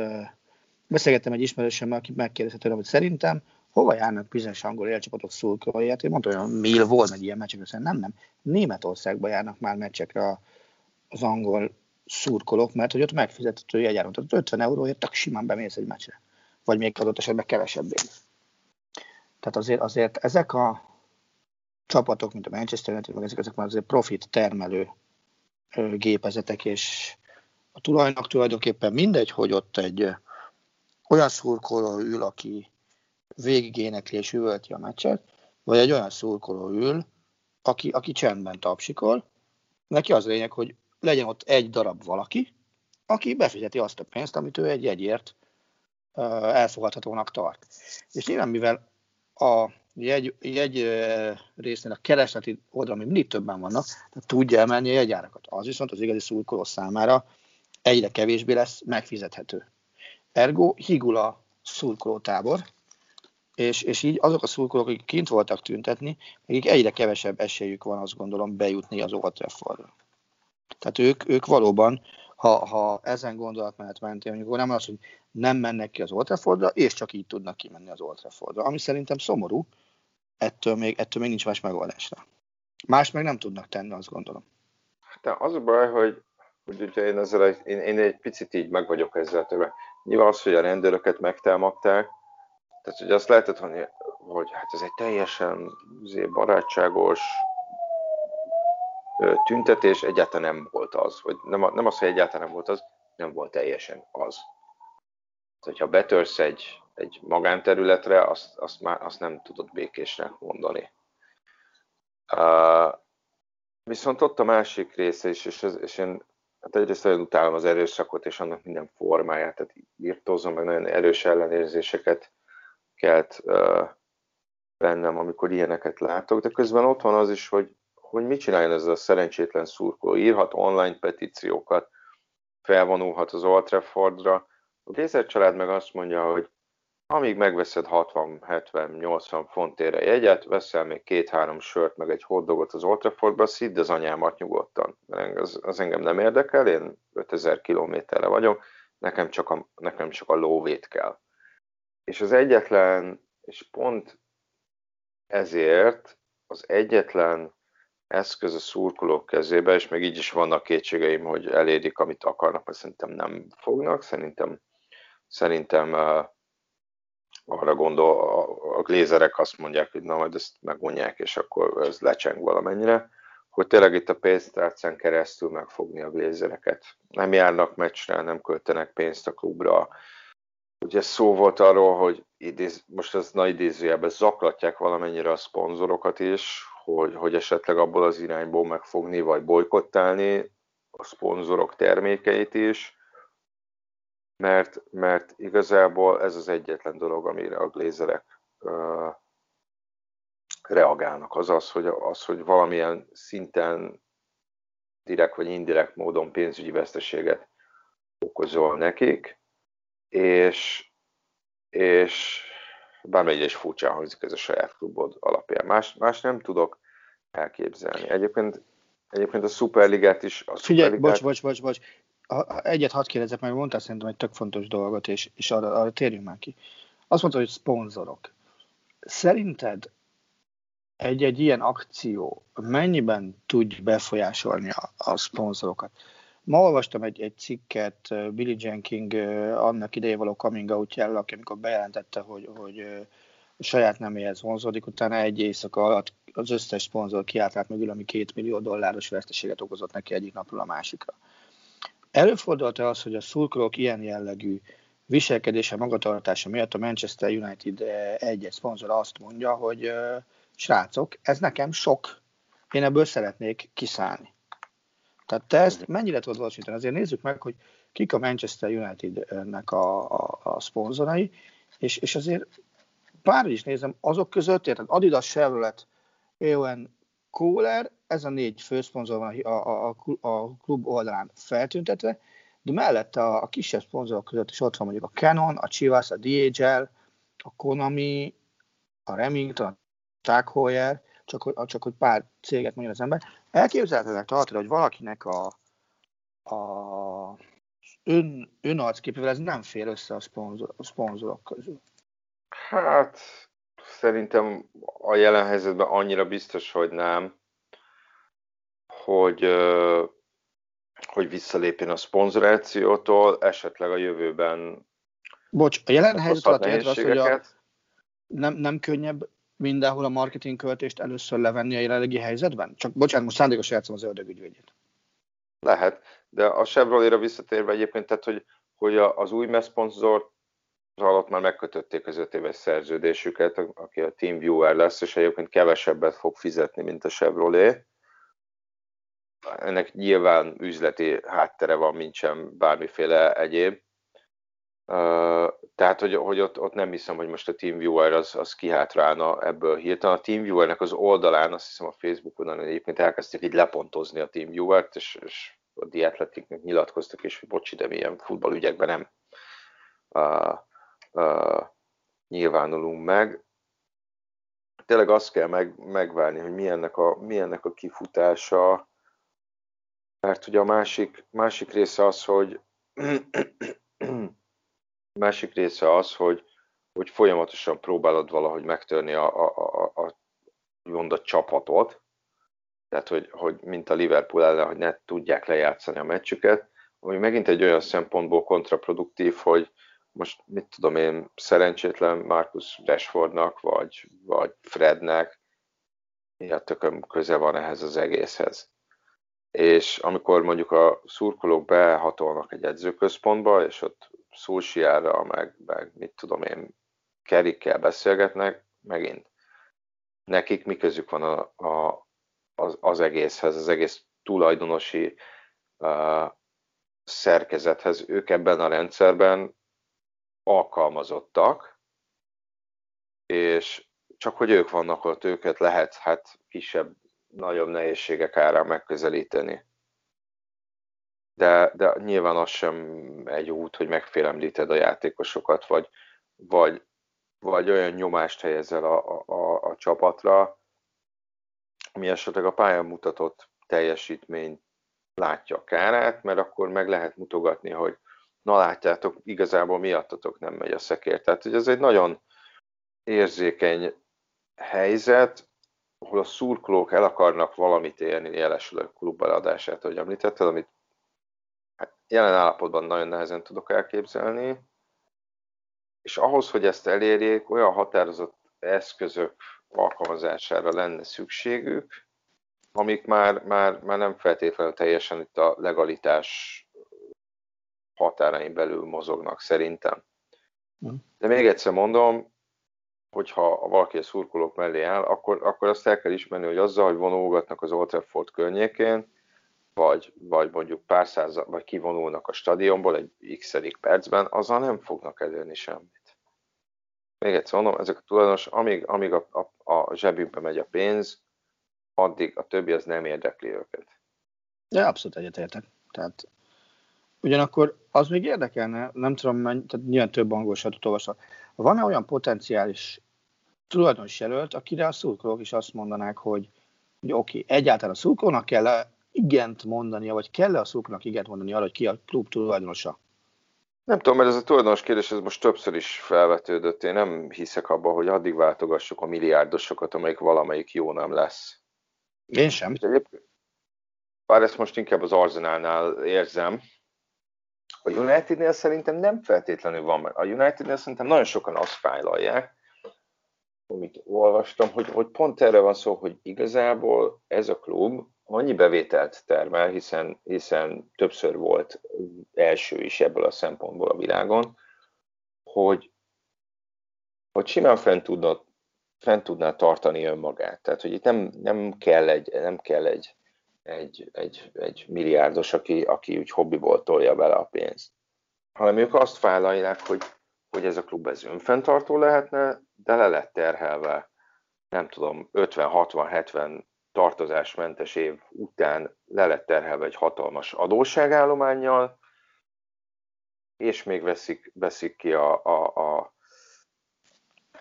Beszélgettem egy ismerősömmel, aki megkérdezte tőlem, hogy szerintem hova járnak bizonyos angol élcsapatok szurkolói, hát én mondtam, hogy Mill volt egy ilyen meccsekre, szerintem nem, nem. Németországba járnak már meccsekre az angol szurkolók, mert hogy ott megfizethető jegyáron. Tehát 50 euróért tök simán bemész egy meccsre. Vagy még adott esetben kevesebbé. Tehát azért, azért ezek a csapatok, mint a Manchester United, ezek, ezek már azért profit termelő gépezetek, és a tulajnak tulajdonképpen mindegy, hogy ott egy olyan szurkoló ül, aki végig énekli és üvölti a meccset, vagy egy olyan szurkoló ül, aki, aki csendben tapsikol. Neki az a lényeg, hogy legyen ott egy darab valaki, aki befizeti azt a pénzt, amit ő egy jegyért elfogadhatónak tart. És nyilván, mivel a jegy, jegy részén a keresleti oldalon még mindig többen vannak, tudja emelni a jegyárakat. Az viszont az igazi szurkoló számára egyre kevésbé lesz megfizethető. Ergo higul a szurkolótábor, és, és így azok a szurkolók, akik kint voltak tüntetni, akik egyre kevesebb esélyük van, azt gondolom, bejutni az Old Traffordra. Tehát ők, ők valóban, ha, ha ezen gondolatmenet mentén, amikor nem az, hogy nem mennek ki az Old Traffordra, és csak így tudnak kimenni az Old Traffordra, ami szerintem szomorú, ettől még, ettől még nincs más megoldásra. Más meg nem tudnak tenni, azt gondolom. De az a baj, hogy, hogy ugye én, ezzel egy, én, én egy picit így meg vagyok ezzel többet. Nyilván az, hogy a rendőröket megtámadták, tehát hogy azt lehetett mondani, hogy hát ez egy teljesen barátságos tüntetés, egyáltalán nem volt az, vagy nem, nem az, hogy egyáltalán nem volt az, nem volt teljesen az. Hogyha betörsz egy, egy magánterületre, azt, azt, már, azt nem tudod békésnek mondani. Uh, viszont ott a másik része is, és, ez, és én hát egyrészt nagyon utálom az erőszakot és annak minden formáját, tehát írtózom, meg nagyon erős ellenérzéseket kelt uh, bennem, amikor ilyeneket látok, de közben ott van az is, hogy, hogy mit csináljon ez a szerencsétlen szurkoló. Írhat online petíciókat, felvonulhat az Old Traffordra. A Gézer család meg azt mondja, hogy amíg megveszed 60-70-80 fontére jegyet, veszel még két-három sört, meg egy hotdogot az Old Traffordba, szidd az anyámat nyugodtan. Az, az engem nem érdekel, én 5000 kilométerre vagyok, nekem csak, a, nekem csak a lóvét kell. És az egyetlen, és pont ezért az egyetlen eszköz a szurkolók kezébe, és még így is vannak kétségeim, hogy elérik, amit akarnak, mert szerintem nem fognak, szerintem, szerintem arra gondol, a, glézerek azt mondják, hogy na majd ezt megmondják, és akkor ez lecseng valamennyire, hogy tényleg itt a pénztárcán keresztül megfogni a glézereket. Nem járnak meccsre, nem költenek pénzt a klubra. Ugye szó volt arról, hogy idéz, most ez nagy idézőjelben zaklatják valamennyire a szponzorokat is, hogy, hogy esetleg abból az irányból megfogni, vagy bolykottálni a szponzorok termékeit is, mert, mert igazából ez az egyetlen dolog, amire a glézerek uh, reagálnak. Az az, hogy, az, hogy valamilyen szinten direkt vagy indirekt módon pénzügyi veszteséget okozol nekik, és, és bármelyik is furcsa hangzik ez a saját klubod alapján. Más, más nem tudok elképzelni. Egyébként, egyébként a Superligát is... A Figyelj, Superligát... bocs, bocs, bocs, bocs. Egyet hadd kérdezek, mert mondtál szerintem egy tök fontos dolgot, és, és arra, arra térjünk már ki. Azt mondta, hogy szponzorok. Szerinted egy-egy ilyen akció mennyiben tud befolyásolni a, a szponzorokat? Ma olvastam egy, egy cikket Billy Jenkins annak ideje való coming out aki amikor bejelentette, hogy, hogy saját neméhez vonzódik, utána egy éjszaka alatt az összes szponzor kiállt mögül, ami két millió dolláros veszteséget okozott neki egyik napról a másikra. Előfordult-e az, hogy a szurkolók ilyen jellegű viselkedése, magatartása miatt a Manchester United egy-egy szponzor azt mondja, hogy srácok, ez nekem sok, én ebből szeretnék kiszállni. Tehát te ezt mennyire tudod valósítani? Azért nézzük meg, hogy kik a Manchester United-nek a, a, a szponzorai, és, és azért bár is nézem, azok között, érted, Adidas, Chevrolet, EON, Kohler, ez a négy főszponzor van a, a, a, a klub oldalán feltüntetve, de mellette a, a kisebb szponzorok között is ott van mondjuk a Canon, a Chivas, a DHL, a Konami, a Remington, a Tag Heuer, csak, hogy, csak hogy pár céget mondja az ember. Elképzelhetetlenek tartani, hogy valakinek a, a ön, önarcképével ez nem fér össze a, szponzor, a szponzorok közül. Hát szerintem a jelen helyzetben annyira biztos, hogy nem, hogy, hogy visszalépjen a szponzorációtól, esetleg a jövőben Bocs, a jelen helyzet alatt az, hogy a, nem, nem könnyebb mindenhol a marketing költést először levenni a jelenlegi helyzetben? Csak bocsánat, most szándékosan játszom az ördögügyvédjét. Lehet, de a Chevrolet-ra visszatérve egyébként, tehát hogy, hogy az új messzponzor alatt már megkötötték az öt éves szerződésüket, aki a TeamViewer lesz, és egyébként kevesebbet fog fizetni, mint a Chevrolet. Ennek nyilván üzleti háttere van, mint sem bármiféle egyéb. Tehát, hogy, hogy ott, ott nem hiszem, hogy most a TeamViewer az, az kihátrálna ebből hirtelen. A TeamViewernek az oldalán, azt hiszem a Facebookon egyébként elkezdték így lepontozni a TeamViewer-t, és, és a Diatletiknek nyilatkoztak, és hogy bocsi, de milyen futballügyekben nem uh, uh, nyilvánulunk meg. Tényleg azt kell meg, megvárni, hogy milyennek a, milyennek a kifutása, mert ugye a másik, másik része az, hogy másik része az, hogy, hogy folyamatosan próbálod valahogy megtörni a, a, a, a, a csapatot, tehát hogy, hogy mint a Liverpool ellen, hogy ne tudják lejátszani a meccsüket, ami megint egy olyan szempontból kontraproduktív, hogy most mit tudom én, szerencsétlen Marcus Rashfordnak, vagy, vagy Frednek, mi a tököm köze van ehhez az egészhez. És amikor mondjuk a szurkolók behatolnak egy edzőközpontba, és ott Szulsiára, meg, meg mit tudom én, Kerikkel beszélgetnek, megint nekik mi közük van a, a, az, az egészhez, az egész tulajdonosi uh, szerkezethez. Ők ebben a rendszerben alkalmazottak, és csak hogy ők vannak ott, őket lehet hát kisebb, nagyobb nehézségek árán megközelíteni de, de nyilván az sem egy út, hogy megfélemlíted a játékosokat, vagy, vagy vagy olyan nyomást helyezel a, a, a csapatra, ami esetleg a pályán mutatott teljesítmény látja a kárát, mert akkor meg lehet mutogatni, hogy na látjátok, igazából miattatok nem megy a szekér. Tehát, hogy ez egy nagyon érzékeny helyzet, ahol a szurkolók el akarnak valamit élni jelesül klubbeladását, hogy említetted, amit hát jelen állapotban nagyon nehezen tudok elképzelni, és ahhoz, hogy ezt elérjék, olyan határozott eszközök alkalmazására lenne szükségük, amik már, már, már nem feltétlenül teljesen itt a legalitás határain belül mozognak szerintem. Hm. De még egyszer mondom, hogyha valaki a szurkolók mellé áll, akkor, akkor azt el kell ismerni, hogy azzal, hogy vonulgatnak az Old Trafford környékén, vagy, vagy mondjuk pár száz, vagy kivonulnak a stadionból egy x percben, azzal nem fognak elérni semmit. Még egyszer mondom, ezek a tulajdonos, amíg, amíg a, a, a zsebükbe megy a pénz, addig a többi az nem érdekli őket. De abszolút egyetértek. Tehát ugyanakkor az még érdekelne, nem tudom, tehát nyilván több angol sajtot olvasva, van-e olyan potenciális tulajdonos jelölt, akire a szurkolók is azt mondanák, hogy, hogy oké, okay, egyáltalán a szurkolónak kell -e igent mondania, vagy kell -e a szurkolónak igent mondani arra, hogy ki a klub tulajdonosa? Nem tudom, mert ez a tulajdonos kérdés ez most többször is felvetődött. Én nem hiszek abban, hogy addig váltogassuk a milliárdosokat, amelyik valamelyik jó nem lesz. Én sem. Bár ezt most inkább az Arsenalnál érzem. A Unitednél szerintem nem feltétlenül van, mert a Unitednél szerintem nagyon sokan azt fájlalják, amit olvastam, hogy, hogy pont erre van szó, hogy igazából ez a klub annyi bevételt termel, hiszen, hiszen többször volt első is ebből a szempontból a világon, hogy, hogy simán fent tudna, fent tudná tartani önmagát. Tehát, hogy itt nem, nem kell egy, nem kell egy, egy, egy, egy milliárdos, aki, aki úgy hobbiból tolja bele a pénzt, hanem ők azt vállalják, hogy, hogy ez a klub ez önfenntartó lehetne, de le lett terhelve, nem tudom, 50-60-70 tartozásmentes év után le lett terhelve egy hatalmas adósságállományjal, és még veszik, veszik ki a, a, a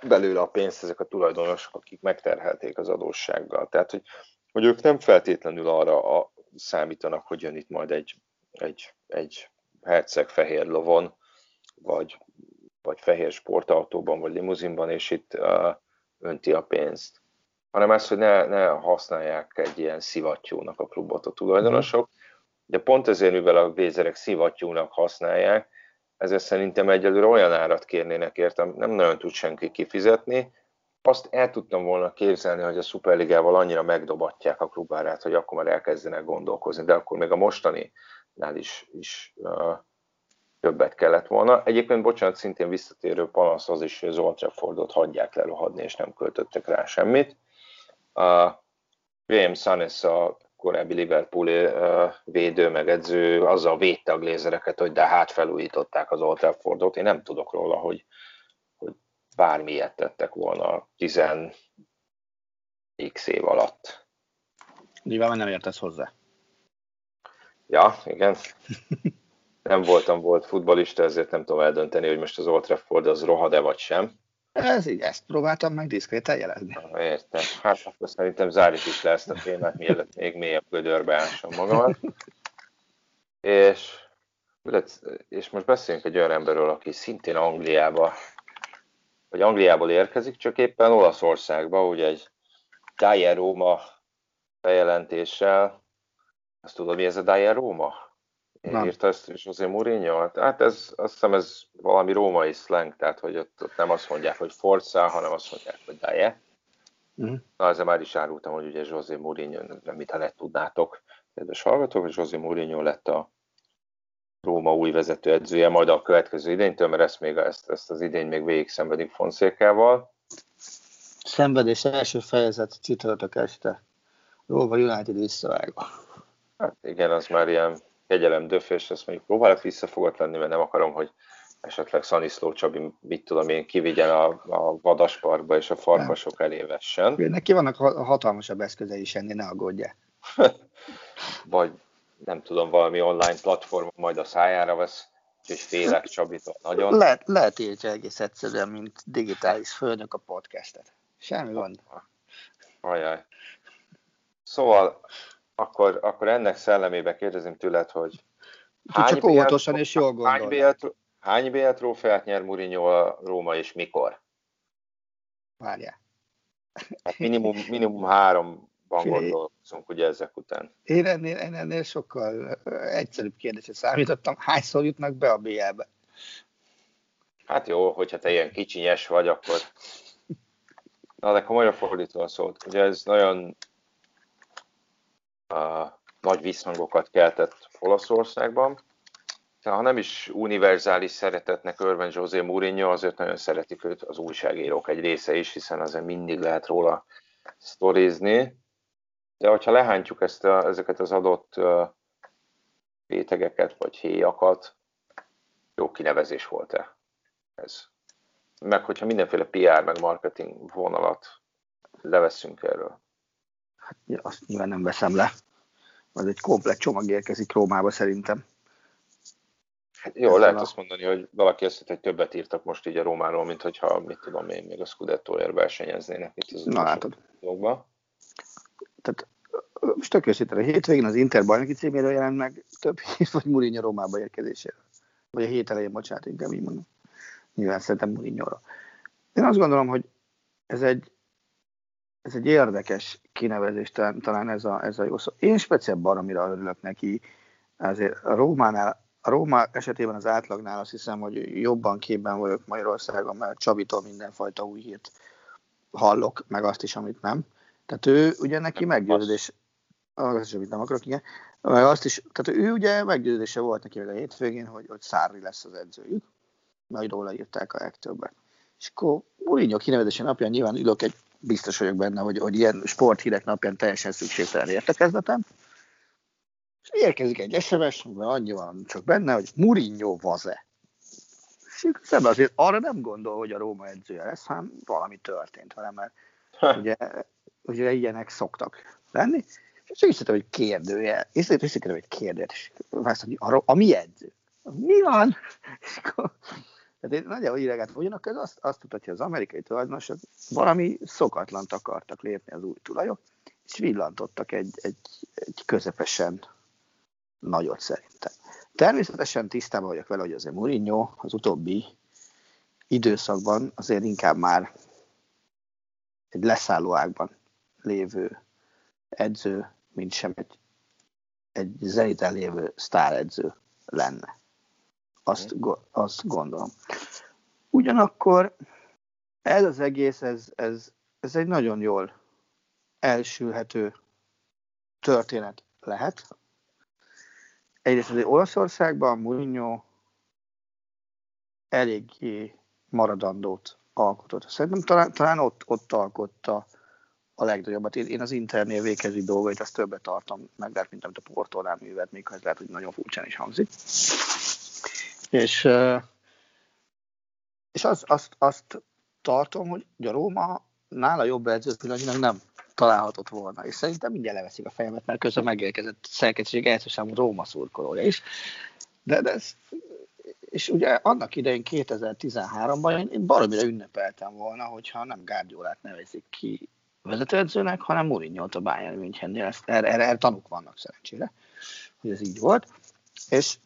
belőle a pénzt ezek a tulajdonosok, akik megterhelték az adóssággal. Tehát, hogy, hogy ők nem feltétlenül arra a, számítanak, hogy jön itt majd egy, egy, egy herceg fehér lovon, vagy, vagy fehér sportautóban, vagy limuzinban, és itt uh, önti a pénzt. Hanem az, hogy ne, ne használják egy ilyen szivattyúnak a klubot a tulajdonosok. De pont ezért, mivel a vézerek szivattyúnak használják, ezért szerintem egyelőre olyan árat kérnének értem, nem nagyon tud senki kifizetni. Azt el tudtam volna képzelni, hogy a Superligával annyira megdobatják a klubárát, hogy akkor már elkezdenek gondolkozni, de akkor még a mostaninál is, is uh, többet kellett volna. Egyébként, bocsánat, szintén visszatérő panasz az is, hogy az Old Traffordot hagyják lerohadni, és nem költöttek rá semmit. Uh, Graham Sanes a korábbi Liverpooli uh, védő, meg edző azzal védte a glézereket, hogy de hát felújították az Old Traffordot. Én nem tudok róla, hogy, hogy bármilyet tettek volna 10 x év alatt. Nyilván nem értesz hozzá. Ja, igen. nem voltam volt futbalista, ezért nem tudom eldönteni, hogy most az Old Trafford az rohad-e vagy sem. Ez így, ezt próbáltam meg diszkréten jelezni. Értem. Hát akkor szerintem zárjuk is le ezt a témát, mielőtt még mélyebb gödörbe ássam magamat. és, és most beszéljünk egy olyan emberről, aki szintén Angliába, vagy Angliából érkezik, csak éppen Olaszországba, ugye egy Dyer Róma bejelentéssel. Azt tudod, mi ez a Dyer Róma? Nem. írta ezt José Mourinho? Hát ez, azt hiszem ez valami római slang, tehát hogy ott, ott nem azt mondják, hogy Forza, hanem azt mondják, hogy Daje. Uh-huh. Na, ezzel már is árultam, hogy ugye José Mourinho, nem mit ha ne tudnátok, kedves hallgatók, hogy José Mourinho lett a Róma új vezetőedzője, majd a következő idénytől, mert ezt, még, ezt, ezt az idény még végig szenvedik Fonszékával. Szenvedés első fejezet csütörtök este. Róma United visszavágva. Hát igen, az már ilyen kegyelem döfés, ezt mondjuk próbálok visszafogott lenni, mert nem akarom, hogy esetleg Szaniszló Csabi, mit tudom én, kivigyen a, a vadasparkba és a farkasok elé vessen. Neki vannak hatalmasabb eszközei is ennél, ne aggódja. Vagy nem tudom, valami online platform majd a szájára vesz úgyhogy félek Csabitól nagyon. Lehet, lehet írtja egész egyszerűen, mint digitális főnök a podcastet. Semmi gond. Ajaj. Szóval akkor, akkor ennek szellemébe kérdezem tőled, hogy hány csak óvatosan és jól gondol. Hány BL, hány BL trófeát nyer Mourinho a Róma és mikor? Várjál. Hát minimum, minimum három van gondolkozunk ugye ezek után. Én ennél, én ennél sokkal egyszerűbb kérdésre számítottam. Hányszor jutnak be a BL-be? Hát jó, hogyha te ilyen kicsinyes vagy, akkor... Na, de komolyan fordítva szólt. Ugye ez nagyon nagy visszhangokat keltett Olaszországban. Ha nem is univerzális szeretetnek örven José Mourinho, azért nagyon szeretik őt az újságírók egy része is, hiszen azért mindig lehet róla sztorizni. De hogyha lehántjuk ezt a, ezeket az adott rétegeket vagy héjakat, jó kinevezés volt-e ez? Meg hogyha mindenféle PR meg marketing vonalat leveszünk erről. Hát azt nyilván nem veszem le. Az egy komplet csomag érkezik Rómába szerintem. Hát jó, Ezzel lehet a... azt mondani, hogy valaki azt hogy többet írtak most így a Rómáról, mint hogyha, mit tudom én, még a Scudettoért versenyeznének itt az Na látod. Dolgba. Tehát most tök őszintén, a hétvégén az Inter bajnoki címéről jelent meg több hét, vagy Mourinho Rómába érkezéséről. Vagy a hét elején, bocsánat, inkább így mondom. Nyilván szerintem mourinho Én azt gondolom, hogy ez egy, ez egy érdekes kinevezés, talán, talán ez, a, ez a jó szó. Én speciál baromira örülök neki, azért a Rómánál a Róma esetében az átlagnál azt hiszem, hogy jobban képben vagyok Magyarországon, mert Csabitól mindenfajta új hírt hallok, meg azt is, amit nem. Tehát ő ugye neki meggyőződés, az is, amit nem akarok, igen. Meg azt is, tehát ő ugye meggyőződése volt neki meg a hétvégén, hogy, hogy Szárri lesz az edzőjük, majd róla írták a legtöbbet. És akkor Mourinho kinevezése napján nyilván ülök egy, biztos vagyok benne, hogy, hogy ilyen sporthírek napján teljesen szükségtelen értekezletem. És érkezik egy SMS, mert annyi van csak benne, hogy Mourinho vaze. És szemben azért arra nem gondol, hogy a Róma edzője lesz, hanem valami történt vele, mert ugye, ugye ilyenek szoktak lenni. És észrevettem, hogy kérdője, észrevettem, hogy kérdés, és a, a mi edző? Mi van? És akkor, tehát nagyjából ideget ugyanakkor azt, azt mutatja, az amerikai tulajdonosok valami szokatlant akartak lépni az új tulajok, és villantottak egy, egy, egy közepesen nagyot szerintem. Természetesen tisztában vagyok vele, hogy azért Mourinho az utóbbi időszakban azért inkább már egy leszállóágban lévő edző, mint sem egy, egy zeniten lévő sztáredző lenne. Azt, azt gondolom. Ugyanakkor ez az egész, ez, ez, ez egy nagyon jól elsülhető történet lehet. Egyrészt az Olaszországban Mourinho eléggé maradandót alkotott. Szerintem talán, talán ott, ott alkotta a legnagyobbat. Én, én az Internél végezi dolgait, azt többet tartom meg, lehet, mint amit a Portónál művelt, még ha ez lehet, hogy nagyon furcsán is hangzik. És, és az, azt, azt tartom, hogy a Róma nála jobb edző pillanatnyilag nem találhatott volna. És szerintem mindjárt leveszik a fejemet, mert közben megérkezett szerkesztség első számú Róma szurkolója is. De, de ez, és ugye annak idején 2013-ban én baromira ünnepeltem volna, hogyha nem Gárdiolát nevezik ki vezetőedzőnek, hanem mourinho a Bayern Münchennél. Erre, erre, erre tanúk vannak szerencsére, hogy ez így volt. És,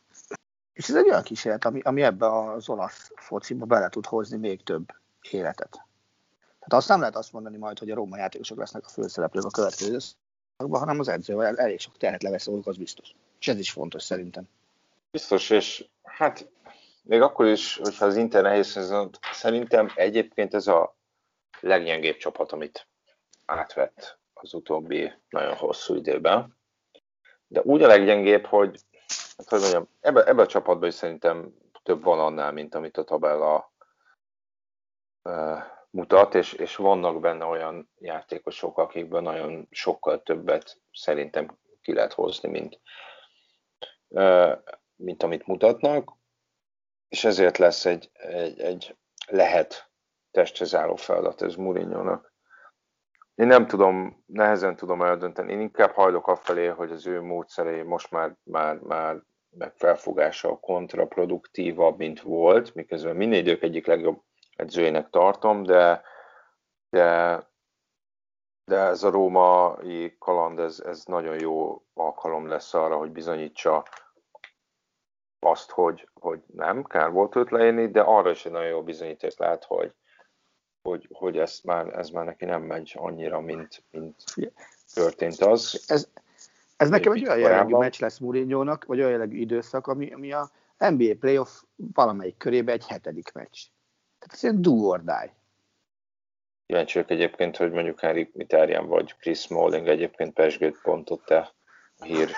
és ez egy olyan kísérlet, ami, ami ebbe az olasz fociba bele tud hozni még több életet. Tehát azt nem lehet azt mondani majd, hogy a római játékosok lesznek a főszereplők a következő hanem az edzővel elég sok terhet levesz az biztos. És ez is fontos szerintem. Biztos, és hát még akkor is, hogyha az Inter nehéz szerintem egyébként ez a leggyengébb csapat, amit átvett az utóbbi nagyon hosszú időben. De úgy a leggyengébb, hogy, hát hogy mondjam, ebbe, ebbe a csapatban is szerintem több van annál, mint amit a tabella uh, mutat, és, és vannak benne olyan játékosok, akikből nagyon sokkal többet szerintem ki lehet hozni, mint, uh, mint amit mutatnak, és ezért lesz egy, egy, egy lehet testhez feladat ez Mourinho-nak. Én nem tudom, nehezen tudom eldönteni. Én inkább hajlok afelé, hogy az ő módszerei most már, már, már meg felfogása kontraproduktívabb, mint volt, miközben minden idők egyik legjobb edzőjének tartom, de, de, de ez a római kaland, ez, ez nagyon jó alkalom lesz arra, hogy bizonyítsa azt, hogy, hogy nem, kár volt őt leírni, de arra is egy nagyon jó bizonyíték lehet, hogy, hogy, hogy ezt már, ez már neki nem megy annyira, mint, mint történt az. Ez, ez nekem egy olyan jellegű meccs lesz mourinho vagy olyan jellegű időszak, ami, ami a NBA playoff valamelyik körébe egy hetedik meccs. Tehát ez egy do or die. Kíváncsiak egyébként, hogy mondjuk Henrik Mitárján vagy Chris Smalling egyébként pesgőt pontot te a, hír,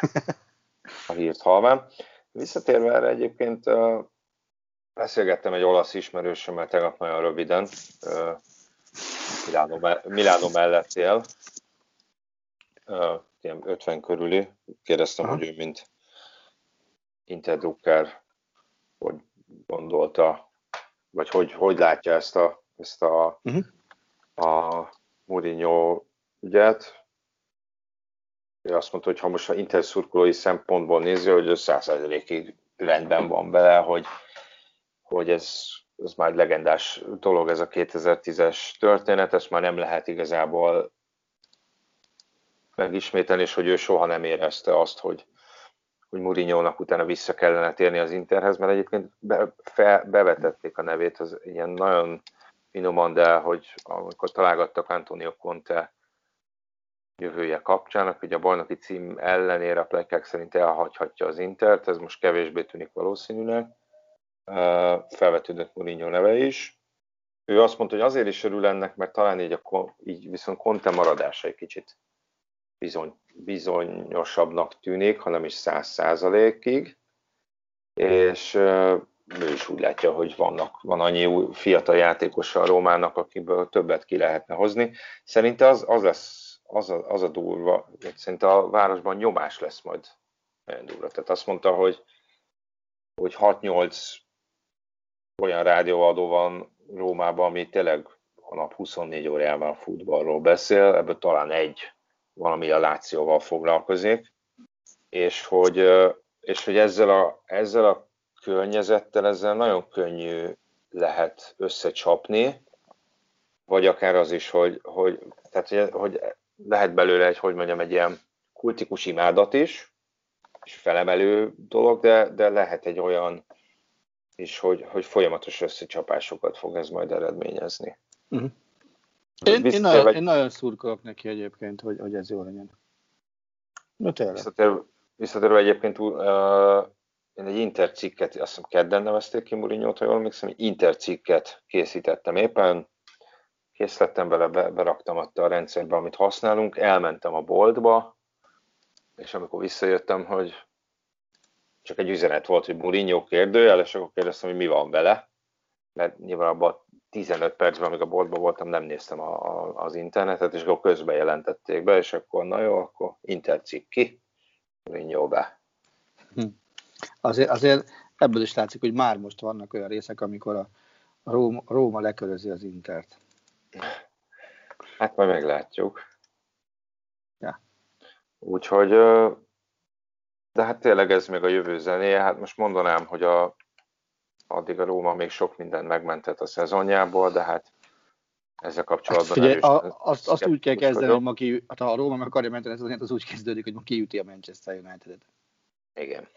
a hírt halván. Visszatérve erre egyébként uh, beszélgettem egy olasz ismerősömmel tegnap nagyon röviden, uh, Milánó, Milánó mellett él, uh, ilyen 50 körüli. Kérdeztem, Aha. hogy ő mint Interdrucker hogy gondolta, vagy hogy, hogy látja ezt a, ezt a, uh-huh. a Mourinho ügyet. Ő azt mondta, hogy ha most a Inter szurkolói szempontból nézi, hogy ő százszerzelékig rendben van vele, hogy, hogy ez, ez már egy legendás dolog, ez a 2010-es történet, ezt már nem lehet igazából megismételni, és hogy ő soha nem érezte azt, hogy, hogy Mourinho-nak utána vissza kellene térni az Interhez, mert egyébként be, fe, bevetették a nevét, az ilyen nagyon finoman, de hogy amikor találgattak Antonio Conte jövője kapcsán, hogy a bajnoki cím ellenére a plekák szerint elhagyhatja az Intert, ez most kevésbé tűnik valószínűnek. Felvetődött Mourinho neve is. Ő azt mondta, hogy azért is örül ennek, mert talán így, a, így viszont Conte maradása egy kicsit bizony, bizonyosabbnak tűnik, hanem is száz százalékig, és ő is úgy látja, hogy vannak, van annyi új fiatal játékos a Rómának, akiből többet ki lehetne hozni. Szerinte az, az lesz az a, az a durva, hogy szerint a városban nyomás lesz majd nagyon durva. Tehát azt mondta, hogy, hogy 6-8 olyan rádióadó van Rómában, ami tényleg a nap 24 órájában futballról beszél, ebből talán egy valami a Lációval foglalkozik, és hogy, és hogy ezzel, a, ezzel a környezettel ezzel nagyon könnyű lehet összecsapni, vagy akár az is, hogy, hogy, tehát, hogy lehet belőle egy, hogy mondjam, egy ilyen kultikus imádat is, és felemelő dolog, de, de lehet egy olyan is, hogy, hogy folyamatos összecsapásokat fog ez majd eredményezni. Uh-huh. Én, én, nagyon, vagy... én nagyon szurkolok neki egyébként, hogy, hogy ez jó legyen. Na tényleg. Visszatérve, visszatérve egyébként uh, én egy intercikket, azt hiszem kedden nevezték ki Murinyót, ha jól emlékszem, egy intercikket készítettem éppen, kész lettem vele, be, beraktam ott a rendszerbe, amit használunk, elmentem a boltba, és amikor visszajöttem, hogy csak egy üzenet volt, hogy Mourinho kérdőjel, és akkor kérdeztem, hogy mi van vele, mert nyilván abban 15 percben, amíg a boltban voltam, nem néztem a, a, az internetet, és akkor közben jelentették be, és akkor na jó, akkor intercik ki, Mourinho be. Hm. Azért, azért ebből is látszik, hogy már most vannak olyan részek, amikor a Róma, Róma lekörözi az Intert. Hát majd meglátjuk. Ja. Úgyhogy, de hát tényleg ez még a jövő zenéje. Hát most mondanám, hogy a addig a Róma még sok mindent megmentett a szezonjából, de hát ezzel kapcsolatban hát figyelj, a, azt, azt úgy kell kezdeni, hogy ma ki, hát ha a Róma meg akarja menteni, az, az úgy kezdődik, hogy ma kiüti a Manchester United-et. Igen.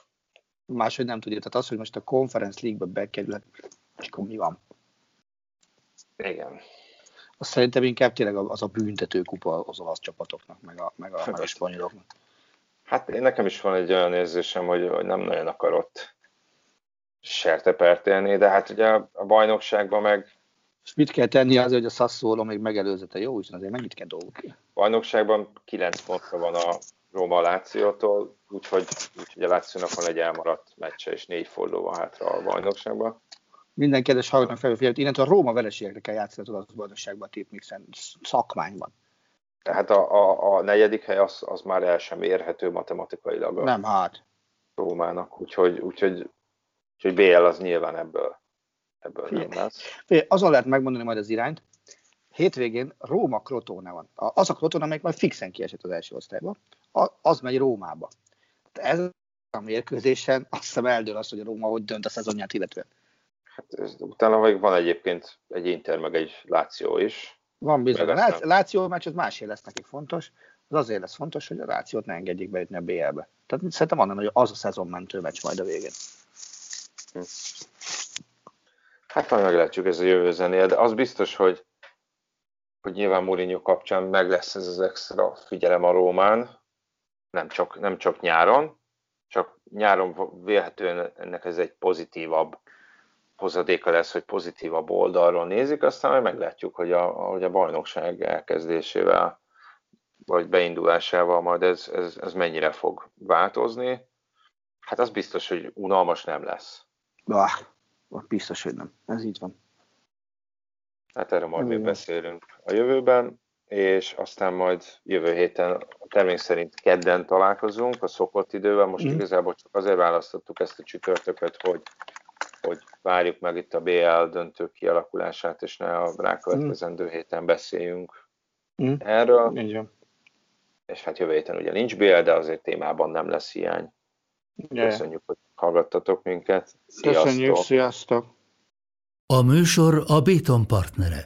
Máshogy nem tudja. Tehát az, hogy most a Conference League-be bekerül, és akkor mi van? Igen. Azt szerintem inkább tényleg az a büntetőkupa az olasz csapatoknak, meg a, meg a, meg a spanyoloknak. Hát én nekem is van egy olyan érzésem, hogy, hogy nem nagyon akarott sertepert élni, de hát ugye a bajnokságban meg... És mit kell tenni azért, hogy a Sassuolo még megelőzete? Jó, hiszen azért mennyit kell dolgozni? A bajnokságban 9 pontra van a Roma Lációtól, úgyhogy, úgyhogy a Lációnak van egy elmaradt meccse, és négy forduló van hátra a bajnokságban. Minden kedves hallgatónak felfigyelőt, innentől a Róma vereségekre kell játszani az bajnokságban a tipmixen, szakmányban. Tehát a, a, a negyedik hely az, az már el sem érhető matematikailag. Nem, hát. Rómának, úgyhogy, úgyhogy Úgyhogy BL az nyilván ebből, ebből nem lesz. azon lehet megmondani majd az irányt, hétvégén Róma Crotone van. Az a Crotone, amelyik majd fixen kiesett az első osztályba, az megy Rómába. Ez a mérkőzésen, azt hiszem eldől az, hogy a Róma hogy dönt a szezonját illetően. Hát ez, utána még van egyébként egy Inter, meg egy Láció is. Van bizony. A Láció meccs az másért lesz nekik fontos. Az azért lesz fontos, hogy a Lációt ne engedjék bejutni a BL-be. Tehát szerintem annál, hogy az a szezonmentő meccs majd a végén. Hát majd meglátjuk ez a jövő zenél, de az biztos, hogy, hogy nyilván Mourinho kapcsán meg lesz ez az extra figyelem a Rómán, nem csak, nem csak nyáron, csak nyáron vélhetően ennek ez egy pozitívabb hozadéka lesz, hogy pozitívabb oldalról nézik, aztán majd meglátjuk, hogy a, hogy a bajnokság elkezdésével vagy beindulásával majd ez, ez, ez mennyire fog változni. Hát az biztos, hogy unalmas nem lesz. Bah, biztos, hogy nem. Ez így van. Hát erre majd még beszélünk a jövőben, és aztán majd jövő héten termény szerint kedden találkozunk a szokott idővel. Most mm. igazából csak azért választottuk ezt a csütörtököt, hogy, hogy várjuk meg itt a BL döntő kialakulását, és ne a rákövetkezendő mm. héten beszéljünk mm. erről. Igen. És hát jövő héten ugye nincs BL, de azért témában nem lesz hiány. Yeah. Köszönjük, hogy hallgattatok minket. Sziasztok! Köszönjük, sziasztok! A műsor a Béton partnere.